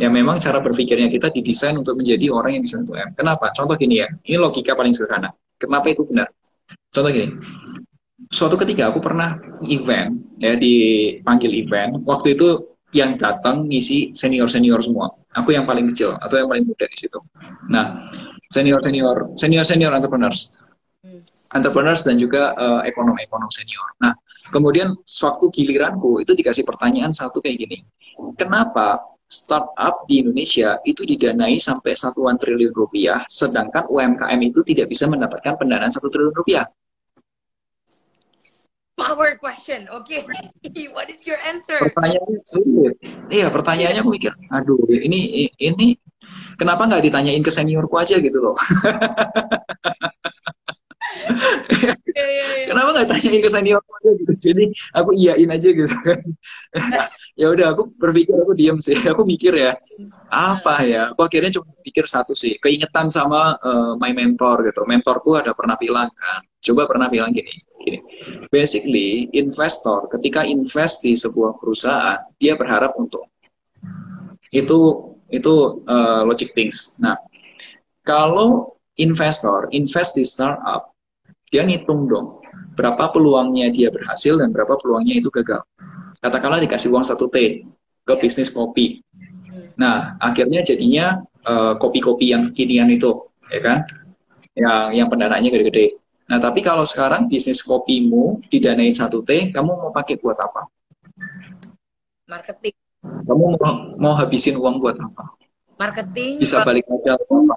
ya memang cara berpikirnya kita didesain untuk menjadi orang yang bisa 1 M. Kenapa? Contoh gini ya. Ini logika paling sederhana. Kenapa itu benar? Contoh gini. Suatu ketika aku pernah event ya dipanggil event. Waktu itu yang datang ngisi senior-senior semua. Aku yang paling kecil atau yang paling muda di situ. Nah, senior-senior senior-senior entrepreneurs entrepreneurs dan juga uh, ekonom-ekonom senior. Nah, kemudian sewaktu giliranku itu dikasih pertanyaan satu kayak gini, kenapa startup di Indonesia itu didanai sampai satuan triliun rupiah, sedangkan UMKM itu tidak bisa mendapatkan pendanaan satu triliun rupiah. Power question, oke. Okay. What is your answer? Pertanyaannya sulit. Iya, pertanyaannya aku mikir, aduh, ini ini kenapa nggak ditanyain ke seniorku aja gitu loh? Kenapa nggak tanyain ke senior aja gitu? Jadi aku iyain aja gitu kan. ya udah aku berpikir aku diem sih. Aku mikir ya apa ya? Aku akhirnya cuma pikir satu sih. Keingetan sama uh, my mentor gitu. Mentorku ada pernah bilang kan. Coba pernah bilang gini. Gini. Basically investor ketika invest di sebuah perusahaan dia berharap untung. Itu itu uh, logic things. Nah kalau investor invest di startup dia ngitung dong berapa peluangnya dia berhasil dan berapa peluangnya itu gagal. Katakanlah dikasih uang satu T ke bisnis kopi. Nah, akhirnya jadinya uh, kopi-kopi yang kekinian itu, ya kan? Yang yang pendanaannya gede-gede. Nah, tapi kalau sekarang bisnis kopimu didanain satu T, kamu mau pakai buat apa? Marketing. Kamu mau, mau habisin uang buat apa? Marketing. Bisa balik modal apa?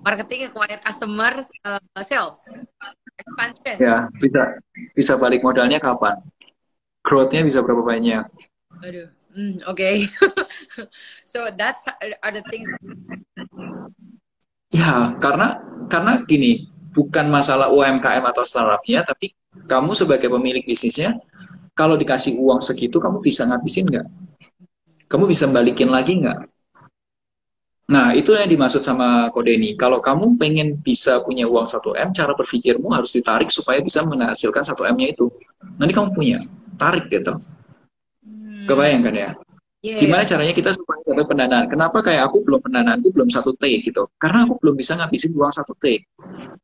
Marketing acquire customer uh, sales expansion. Ya bisa bisa balik modalnya kapan? Growth-nya bisa berapa banyak? Aduh mm, oke. Okay. so that's are the things ya karena karena gini bukan masalah UMKM atau startupnya tapi kamu sebagai pemilik bisnisnya kalau dikasih uang segitu kamu bisa ngabisin nggak? Kamu bisa balikin lagi nggak Nah, itu yang dimaksud sama kode ini. Kalau kamu pengen bisa punya uang 1M, cara berpikirmu harus ditarik supaya bisa menghasilkan 1M-nya itu. Nanti kamu punya, tarik gitu. Hmm. Kebayang kan ya? Yeah, Gimana yeah. caranya kita supaya dapat pendanaan? Kenapa kayak aku belum pendanaan itu belum satu T gitu? Karena aku belum bisa ngabisin uang satu T.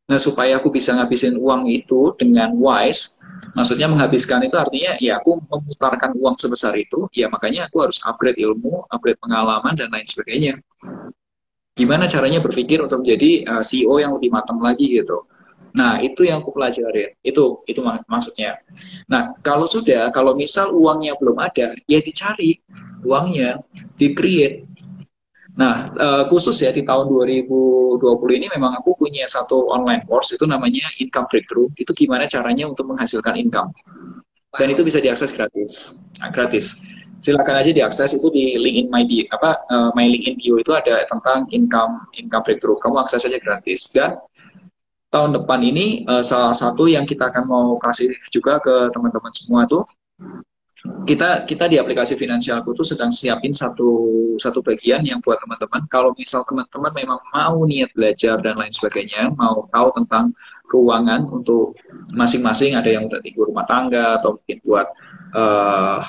Nah, supaya aku bisa ngabisin uang itu dengan wise, maksudnya menghabiskan itu artinya ya aku memutarkan uang sebesar itu, ya makanya aku harus upgrade ilmu, upgrade pengalaman dan lain sebagainya gimana caranya berpikir untuk menjadi uh, eh, CEO yang lebih matang lagi gitu. Nah, itu yang aku pelajari. Itu itu mak maksudnya. Nah, kalau sudah, kalau misal uangnya belum ada, ya dicari uangnya, di-create. Nah, uh, khusus ya di tahun 2020 ini memang aku punya satu online course itu namanya Income Breakthrough. Itu gimana caranya untuk menghasilkan income. Dan itu bisa diakses gratis. Nah, gratis silakan aja diakses itu di link in my bio apa uh, my link in bio itu ada tentang income income breakthrough kamu akses aja gratis dan tahun depan ini uh, salah satu yang kita akan mau kasih juga ke teman-teman semua tuh kita kita di aplikasi finansialku tuh sedang siapin satu satu bagian yang buat teman-teman kalau misal teman-teman memang mau niat belajar dan lain sebagainya mau tahu tentang keuangan untuk masing-masing ada yang untuk tinggal rumah tangga atau mungkin buat uh,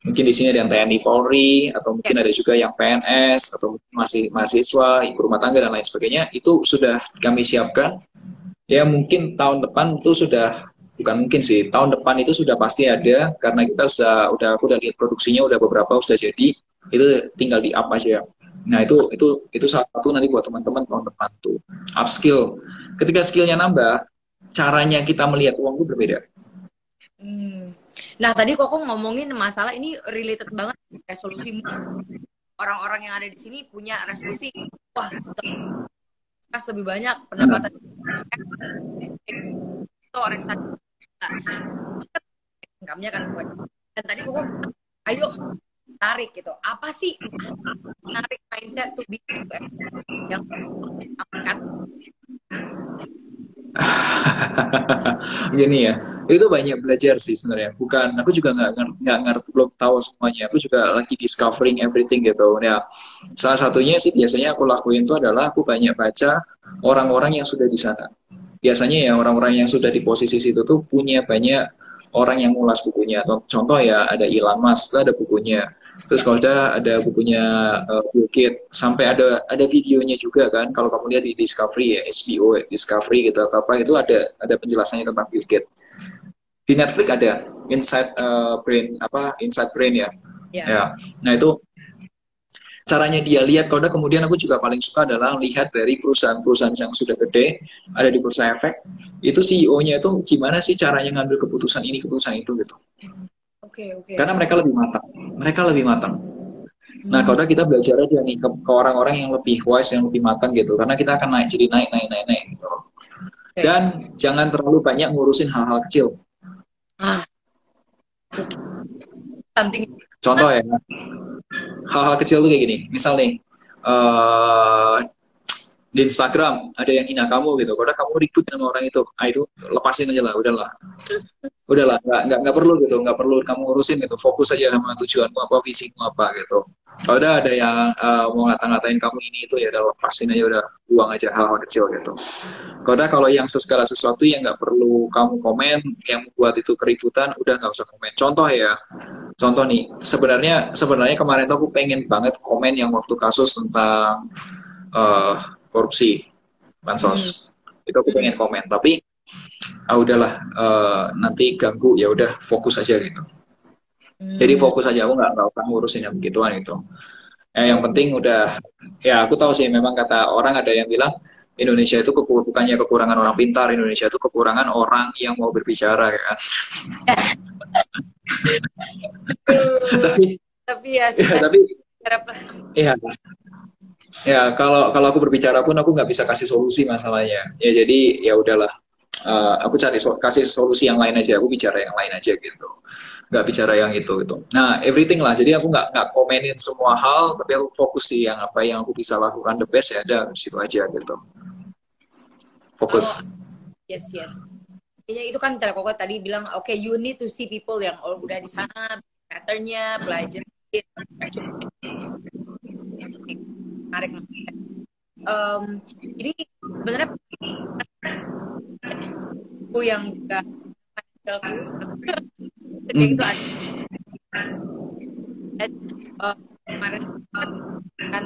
mungkin di sini ada yang TNI Polri atau mungkin ya. ada juga yang PNS atau masih mahasiswa ibu rumah tangga dan lain sebagainya itu sudah kami siapkan ya mungkin tahun depan itu sudah bukan mungkin sih. Tahun depan itu sudah pasti ada karena kita sudah udah aku udah lihat produksinya udah beberapa sudah jadi itu tinggal di up aja. Nah itu itu itu satu nanti buat teman-teman tahun depan tuh. Upskill. Ketika skillnya nambah caranya kita melihat uang itu berbeda. Hmm. Nah tadi kok ngomongin masalah ini related banget resolusi. Orang-orang yang ada di sini punya resolusi. Wah lebih banyak pendapatan. Itu orang income-nya kan dan tadi kok ayo tarik gitu. Apa sih tarik mindset tuh be yang akan gini ya itu banyak belajar sih sebenarnya. Bukan aku juga nggak nggak ngerti belum tahu semuanya. Aku juga lagi discovering everything gitu. Ya salah satunya sih biasanya aku lakuin itu adalah aku banyak baca orang-orang yang sudah di sana biasanya ya orang-orang yang sudah di posisi situ tuh punya banyak orang yang ngulas bukunya contoh ya ada Elon Musk ada bukunya Terus kalau ada ada bukunya uh, Bill Gates, sampai ada ada videonya juga kan. Kalau kamu lihat di Discovery ya, HBO ya, Discovery gitu atau apa itu ada ada penjelasannya tentang Bill Gates. Di Netflix ada Inside uh, Brain apa Inside Brain ya. Yeah. Ya. Nah itu caranya dia lihat kalau kemudian aku juga paling suka adalah lihat dari perusahaan-perusahaan yang sudah gede ada di bursa efek itu CEO-nya itu gimana sih caranya ngambil keputusan ini keputusan itu gitu. Oke. Oke, oke. Karena mereka lebih matang. Mereka lebih matang. Nah, kalau kita belajar aja nih ke, ke orang-orang yang lebih wise, yang lebih matang gitu. Karena kita akan naik, jadi naik, naik, naik, naik gitu. Oke. Dan jangan terlalu banyak ngurusin hal-hal kecil. Ah. Something Contoh ya, hal-hal kecil tuh kayak gini. Misal nih, eh di Instagram ada yang hina kamu gitu. Kalau kamu ribut sama orang itu, ah itu lepasin aja lah, udahlah. Udahlah, nggak nggak nggak perlu gitu, nggak perlu kamu urusin gitu. Fokus aja sama tujuanmu apa, visimu apa gitu. Kalau udah ada yang eh, mau ngata-ngatain kamu ini itu ya udah lepasin aja, udah buang aja hal-hal kecil gitu. Kalau udah kalau yang segala sesuatu yang nggak perlu kamu komen, yang membuat itu keributan, udah nggak usah komen. Contoh ya, contoh nih, sebenarnya sebenarnya kemarin tuh aku pengen banget komen yang waktu kasus tentang eh, korupsi bansos. Itu aku pengen komen, tapi ah udahlah eh, nanti ganggu ya udah fokus aja gitu. Jadi fokus aja aku nggak usah ngurusin yang begituan itu. Ya, yang penting udah ya aku tahu sih memang kata orang ada yang bilang Indonesia itu keku- bukannya kekurangan orang pintar, Indonesia itu kekurangan orang yang mau berbicara ya kan. tapi tapi ya, ya, tapi Iya. Ya, kalau kalau aku berbicara pun aku nggak bisa kasih solusi masalahnya. Ya jadi ya udahlah. Eh, aku cari so- kasih solusi yang lain aja. Aku bicara yang lain aja gitu. Nggak bicara yang itu gitu. Nah, everything lah. Jadi aku nggak nggak komenin semua hal, tapi aku fokus di yang apa yang aku bisa lakukan the best ya di situ aja gitu. Fokus. Yes, yes. Kayaknya itu kan cara koko tadi bilang, oke, you need to see people yang oh, udah di sana, patternnya, pelajari. Menarik. Em, jadi sebenarnya aku yang juga kayak itu ada dan eh, kemarin kan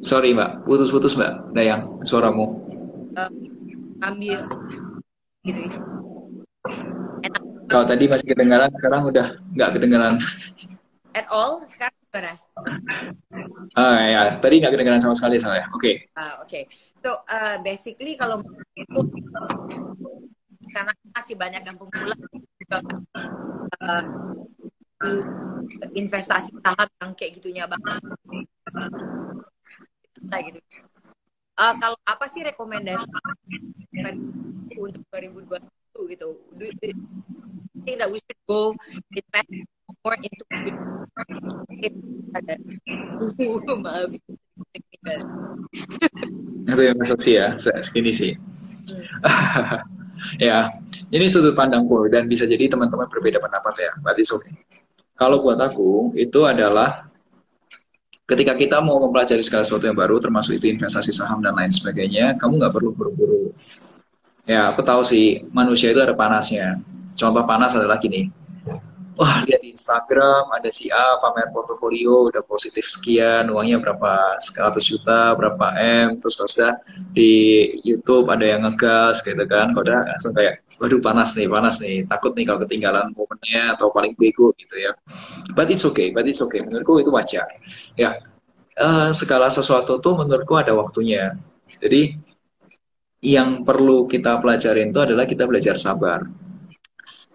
Sorry mbak, putus-putus mbak, Dayang, suaramu. ambil gitu gitu. Kalau tadi masih kedengaran, sekarang udah nggak kedengaran. at all sekarang gimana? Ah ya, tadi nggak kedengaran sama sekali soalnya. Oke. Ah, Oke, so uh, basically kalau menurutku, karena masih banyak yang pemula uh, investasi saham yang kayak gitunya banget, Nah, gitu. Uh, kalau apa sih rekomendasi untuk 2021 gitu? Do, do think that we should go invest more into maaf Itu yang asumsi ya, se- segini sih. ya, ini sudut pandangku dan bisa jadi teman-teman berbeda pendapat ya, berarti oke. Kalau buat aku itu adalah ketika kita mau mempelajari segala sesuatu yang baru, termasuk itu investasi saham dan lain sebagainya, kamu nggak perlu buru-buru. Ya, aku tahu sih manusia itu ada panasnya. Contoh panas adalah gini. Wah, lihat di Instagram ada si A pamer portofolio udah positif sekian, uangnya berapa 100 juta, berapa M, terus terus di YouTube ada yang ngegas gitu kan, kok udah langsung kayak, waduh panas nih, panas nih, takut nih kalau ketinggalan momennya atau paling bego gitu ya. But it's okay, but it's okay. Menurutku itu wajar. Ya, eh, segala sesuatu tuh menurutku ada waktunya. Jadi yang perlu kita pelajarin itu adalah kita belajar sabar.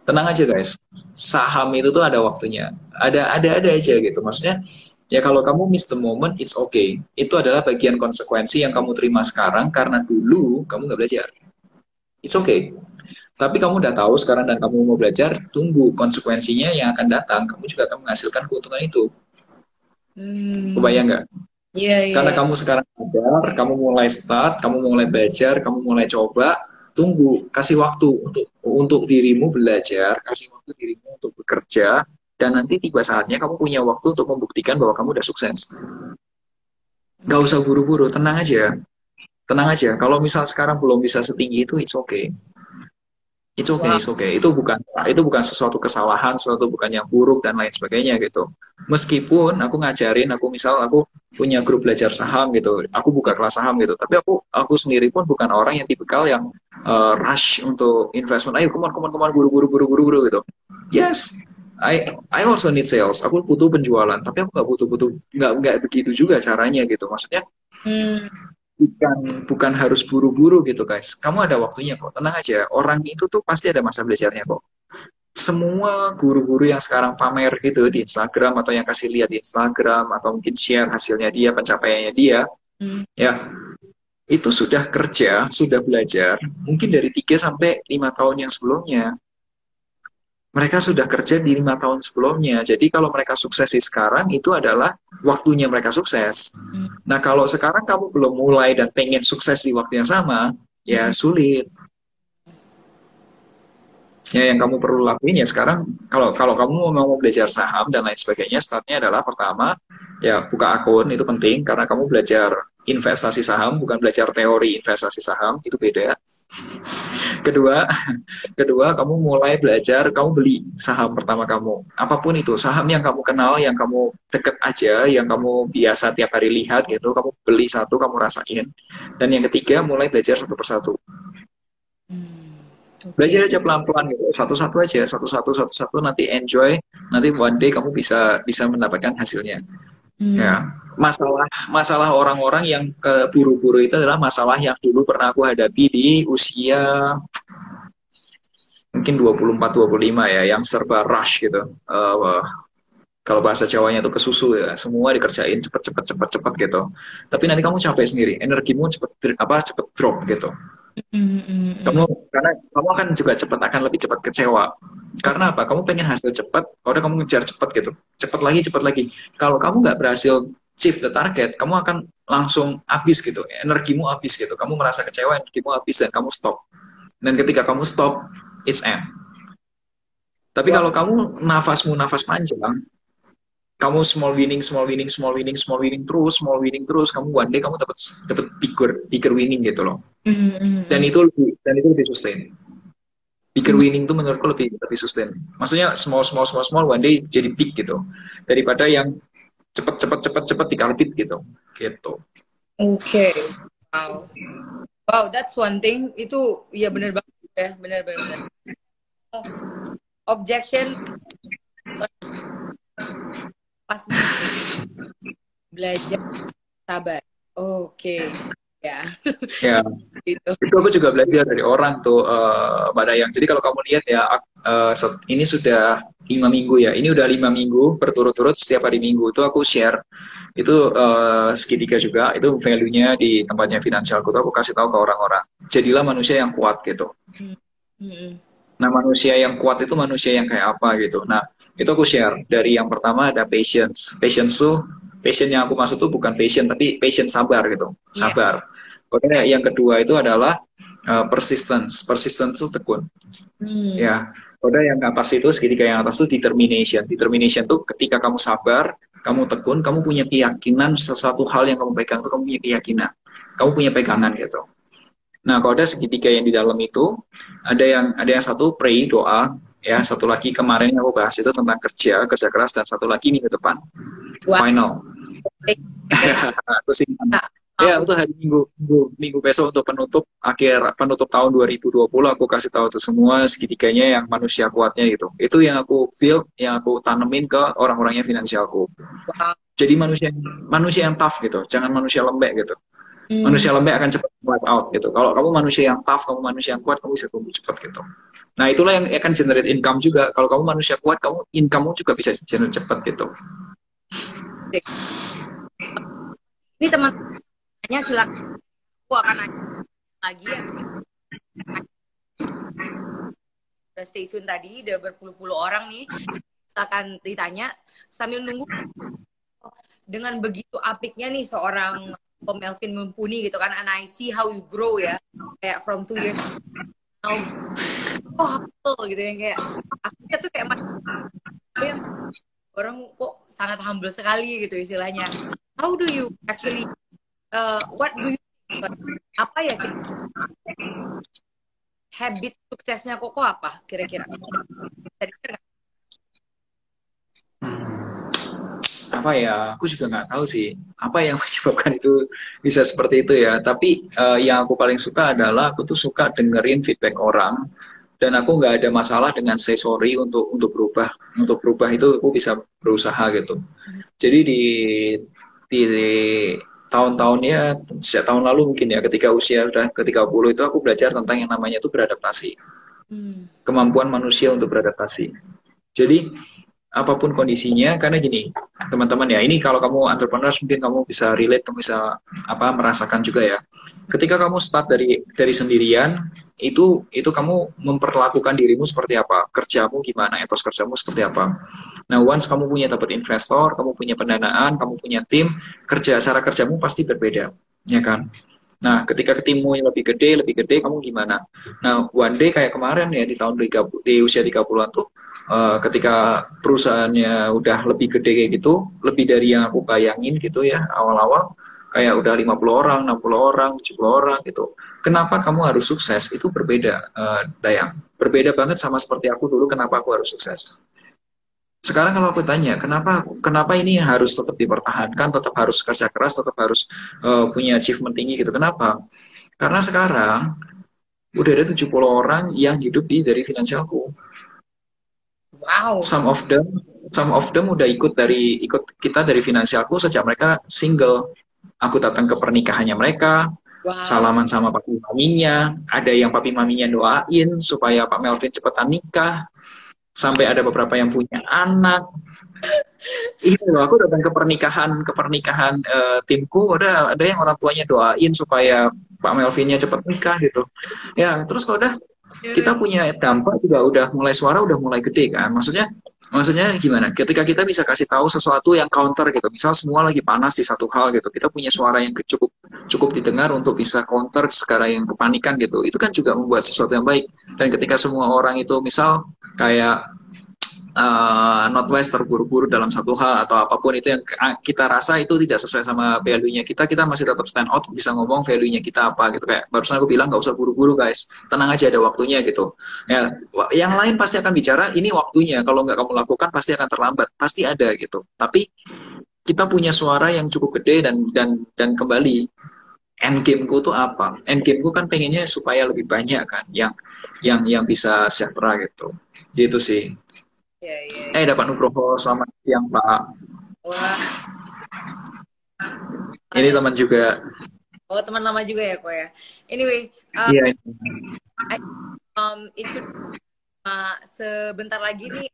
Tenang aja guys, saham itu tuh ada waktunya. Ada ada ada aja gitu. Maksudnya ya kalau kamu miss the moment, it's okay. Itu adalah bagian konsekuensi yang kamu terima sekarang karena dulu kamu nggak belajar. It's okay. Tapi kamu udah tahu sekarang dan kamu mau belajar, tunggu konsekuensinya yang akan datang. Kamu juga akan menghasilkan keuntungan itu. Hmm. Kebayang nggak? Iya, iya. Karena kamu sekarang sadar, kamu mulai start, kamu mulai belajar, kamu mulai coba, tunggu, kasih waktu untuk untuk dirimu belajar, kasih waktu dirimu untuk bekerja, dan nanti tiba saatnya kamu punya waktu untuk membuktikan bahwa kamu udah sukses. Gak usah buru-buru, tenang aja. Tenang aja, kalau misal sekarang belum bisa setinggi itu, it's okay. It's okay, it's okay. Itu bukan itu bukan sesuatu kesalahan, sesuatu bukan yang buruk dan lain sebagainya gitu. Meskipun aku ngajarin, aku misal aku punya grup belajar saham gitu, aku buka kelas saham gitu. Tapi aku aku sendiri pun bukan orang yang tipikal yang uh, rush untuk investment. Ayo, come on, come on, come on, buru, buru, buru, buru, buru gitu. Yes, I I also need sales. Aku butuh penjualan, tapi aku nggak butuh butuh nggak nggak begitu juga caranya gitu. Maksudnya Hmm. Bukan bukan harus buru-buru gitu guys. Kamu ada waktunya kok. Tenang aja. Orang itu tuh pasti ada masa belajarnya kok. semua guru-guru yang sekarang pamer gitu di Instagram atau yang kasih lihat di Instagram atau mungkin share hasilnya dia, pencapaiannya dia, hmm. ya itu sudah kerja, sudah belajar, mungkin dari 3 sampai 5 tahun yang sebelumnya. Mereka sudah kerja di lima tahun sebelumnya. Jadi kalau mereka sukses di sekarang, itu adalah waktunya mereka sukses. Hmm. Nah kalau sekarang kamu belum mulai dan pengen sukses di waktu yang sama, ya hmm. sulit ya yang kamu perlu lakuin ya sekarang kalau kalau kamu mau belajar saham dan lain sebagainya startnya adalah pertama ya buka akun itu penting karena kamu belajar investasi saham bukan belajar teori investasi saham itu beda. Kedua kedua kamu mulai belajar kamu beli saham pertama kamu. Apa pun itu saham yang kamu kenal yang kamu deket aja yang kamu biasa tiap hari lihat gitu kamu beli satu kamu rasain. Dan yang ketiga mulai belajar satu persatu belajar aja pelan-pelan gitu. Satu-satu aja satu-satu satu-satu nanti enjoy nanti one day kamu bisa bisa mendapatkan hasilnya. Hmm. ya. Masalah masalah orang-orang yang keburu-buru itu adalah masalah yang dulu pernah aku hadapi di usia mungkin 24 25 ya yang serba rush gitu. Uh, kalau bahasa Jawanya itu kesusu ya. Semua dikerjain cepet cepet cepet cepet gitu. Tapi nanti kamu capek sendiri. Energimu cepet apa cepet drop gitu Mm-hmm. Kamu karena kamu akan juga cepat akan lebih cepat kecewa. Karena apa? Kamu pengen hasil cepat, kalau kamu ngejar cepat gitu, cepat lagi, cepat lagi. Kalau kamu nggak berhasil shift the target, kamu akan langsung habis gitu, energimu habis gitu. Kamu merasa kecewa, energimu habis dan kamu stop. Dan ketika kamu stop, it's end. Tapi wow. kalau kamu nafasmu nafas panjang, kamu small winning, small winning, small winning, small winning terus, small winning terus, kamu one day kamu dapat dapat bigger, bigger winning gitu loh. Mm-hmm. Dan itu lebih dan itu lebih sustain. Bigger mm-hmm. winning tuh menurutku lebih lebih sustain. Maksudnya small small small small one day jadi big gitu. Daripada yang cepat cepat cepat cepat dikalpit gitu. Gitu. Oke. Okay. Wow. Wow, that's one thing. Itu ya benar banget ya, benar benar. Oh, objection pas belajar sabar. Oke. Okay. ya. Ya. Itu. itu aku juga belajar dari orang tuh uh, pada yang jadi kalau kamu lihat ya uh, ini sudah lima minggu ya. Ini udah lima minggu berturut-turut setiap hari minggu. Itu aku share. Itu uh, segitiga juga. Itu value-nya di tempatnya finansialku tuh aku kasih tahu ke orang-orang. Jadilah manusia yang kuat gitu. Hmm. Hmm. nah manusia yang kuat itu manusia yang kayak apa gitu. Nah itu aku share. Dari yang pertama ada patience. Patience tuh passion yang aku maksud tuh bukan passion tapi passion sabar gitu. Iya. sabar. Yeah. kemudian yang kedua itu adalah uh, persistence. Persistence itu tekun. Hmm. ya. Kemudian yang atas itu segitiga yang atas itu determination. Determination tuh ketika kamu sabar kamu tekun kamu punya keyakinan sesuatu hal yang kamu pegang tuh kamu punya keyakinan. Kamu punya pegangan gitu. Nah, kalau ada segitiga yang di dalam itu, ada yang ada yang satu pray doa, ya satu lagi kemarin yang aku bahas itu tentang kerja kerja keras dan satu lagi minggu depan. Wow. final. Aku sih nah, ya itu hari minggu, minggu minggu besok untuk penutup akhir penutup tahun 2020 aku kasih tahu tuh semua segitiganya yang manusia kuatnya gitu itu yang aku feel yang aku tanemin ke orang-orangnya finansialku. Wow. jadi manusia manusia yang tough gitu jangan manusia lembek gitu Hmm. Manusia lembek akan cepat wipe out gitu. Kalau kamu manusia yang tough, kamu manusia yang kuat, kamu bisa tumbuh cepat gitu. Nah itulah yang akan generate income juga. Kalau kamu manusia kuat, kamu income juga bisa generate cepat gitu. Ini teman-temannya silakan. Aku akan lagi ya. Udah stay tune tadi, udah berpuluh-puluh orang nih. Silakan ditanya sambil nunggu dengan begitu apiknya nih seorang Om Melvin Mumpuni gitu kan and I see how you grow ya kayak from two years now oh humble gitu yang kayak akhirnya tuh kayak yang orang kok sangat humble sekali gitu istilahnya. How do you actually uh, what do you apa ya kira habit suksesnya kok apa kira-kira? Bisa apa ya aku juga nggak tahu sih apa yang menyebabkan itu bisa seperti itu ya tapi uh, yang aku paling suka adalah aku tuh suka dengerin feedback orang dan aku nggak ada masalah dengan say sorry untuk untuk berubah untuk berubah itu aku bisa berusaha gitu jadi di di, di tahun-tahunnya sejak tahun lalu mungkin ya ketika usia udah ke 30 itu aku belajar tentang yang namanya itu beradaptasi hmm. kemampuan manusia untuk beradaptasi. Jadi apa pun kondisinya karena gini teman-teman ya ini kalau kamu entrepreneur mungkin kamu bisa relate kamu bisa apa merasakan juga ya. Ketika kamu start dari dari sendirian itu itu kamu memperlakukan dirimu seperti apa? Kerjamu gimana? Etos kerjamu seperti apa? Nah once kamu punya dapat investor kamu punya pendanaan kamu punya tim kerja cara kerjamu pasti berbeda ya kan? Nah, ketika timmu yang lebih gede, lebih gede, kamu gimana? Nah, one day kayak kemarin ya di tahun 30, di usia 30-an tuh, uh, ketika perusahaannya udah lebih gede kayak gitu, lebih dari yang aku bayangin gitu ya, awal-awal, kayak udah 50 orang, 60 orang, 70 orang gitu. Kenapa kamu harus sukses? Itu berbeda, uh, Dayang. Berbeda banget sama seperti aku dulu, kenapa aku harus sukses. Sekarang kalau aku tanya, kenapa kenapa ini harus tetap dipertahankan, tetap harus kerja keras, tetap harus uh, punya achievement tinggi gitu. Kenapa? Karena sekarang udah ada 70 orang yang hidup di dari finansialku. Wow. Some of them some of them udah ikut dari ikut kita dari finansialku sejak mereka single. Aku datang ke pernikahannya mereka, wow. salaman sama papi maminya, ada yang papi maminya doain supaya Pak Melvin cepetan nikah sampai ada beberapa yang punya anak. Iya loh, aku datang ke pernikahan ke pernikahan uh, timku, ada ada yang orang tuanya doain supaya Pak Melvinnya cepat nikah gitu. Ya, terus kalau udah kita punya dampak juga udah mulai suara udah mulai gede kan. Maksudnya maksudnya gimana? Ketika kita bisa kasih tahu sesuatu yang counter gitu, misal semua lagi panas di satu hal gitu, kita punya suara yang cukup cukup didengar untuk bisa counter sekarang yang kepanikan gitu. Itu kan juga membuat sesuatu yang baik. Dan ketika semua orang itu misal kayak uh, Northwest terburu-buru dalam satu hal atau apa pun itu yang kita rasa itu tidak sesuai sama value-nya kita, kita masih tetap stand out bisa ngomong value-nya kita apa gitu kayak barusan aku bilang nggak usah buru-buru guys, tenang aja ada waktunya gitu. Ya, yang lain pasti akan bicara ini waktunya, kalau nggak kamu lakukan pasti akan terlambat, pasti ada gitu. Tapi kita punya suara yang cukup gede dan dan dan kembali end gameku tuh apa? End gameku kan pengennya supaya lebih banyak kan yang yang yang bisa sejahtera gitu. Gitu sih. Ya, ya, ya. Eh dapat Nugroho selamat siang Pak. Wah. Ini teman juga. Oh teman lama juga ya kok ya. Anyway. Um, yeah. I, um, ikut uh, sebentar lagi nih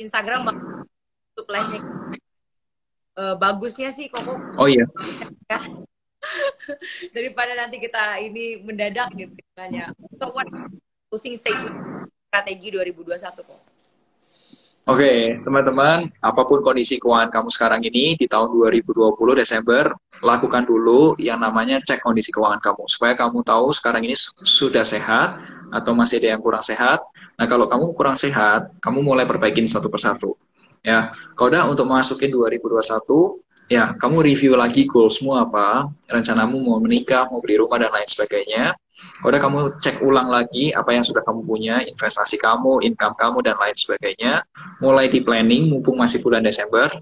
Instagram untuk live-nya. Uh, bagusnya sih kok. Oh iya. daripada nanti kita ini mendadak gitu kan ya. So what closing statement strategi 2021 kok? Oke, okay, teman-teman, apa pun kondisi keuangan kamu sekarang ini di tahun 2020 Desember, lakukan dulu yang namanya cek kondisi keuangan kamu supaya kamu tahu sekarang ini sudah sehat atau masih ada yang kurang sehat. Nah, kalau kamu kurang sehat, kamu mulai perbaikin satu persatu. Ya, kalau udah untuk memasuki 2021, ya kamu review lagi goalsmu apa, rencanamu mau menikah, mau beli rumah dan lain sebagainya. Udah kamu cek ulang lagi apa yang sudah kamu punya, investasi kamu, income kamu dan lain sebagainya. Mulai di planning mumpung masih bulan Desember.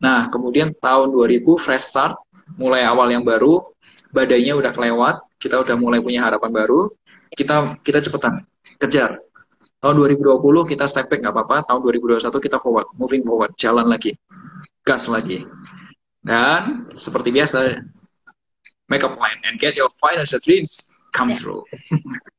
Nah, kemudian tahun 2000 fresh start, mulai awal yang baru, badainya udah kelewat, kita udah mulai punya harapan baru. Kita kita cepetan kejar. Tahun 2020 kita step back nggak apa-apa, tahun 2021 kita forward, moving forward, jalan lagi, gas lagi. Dan seperti biasa, make a plan and get your financial dreams come yeah. through.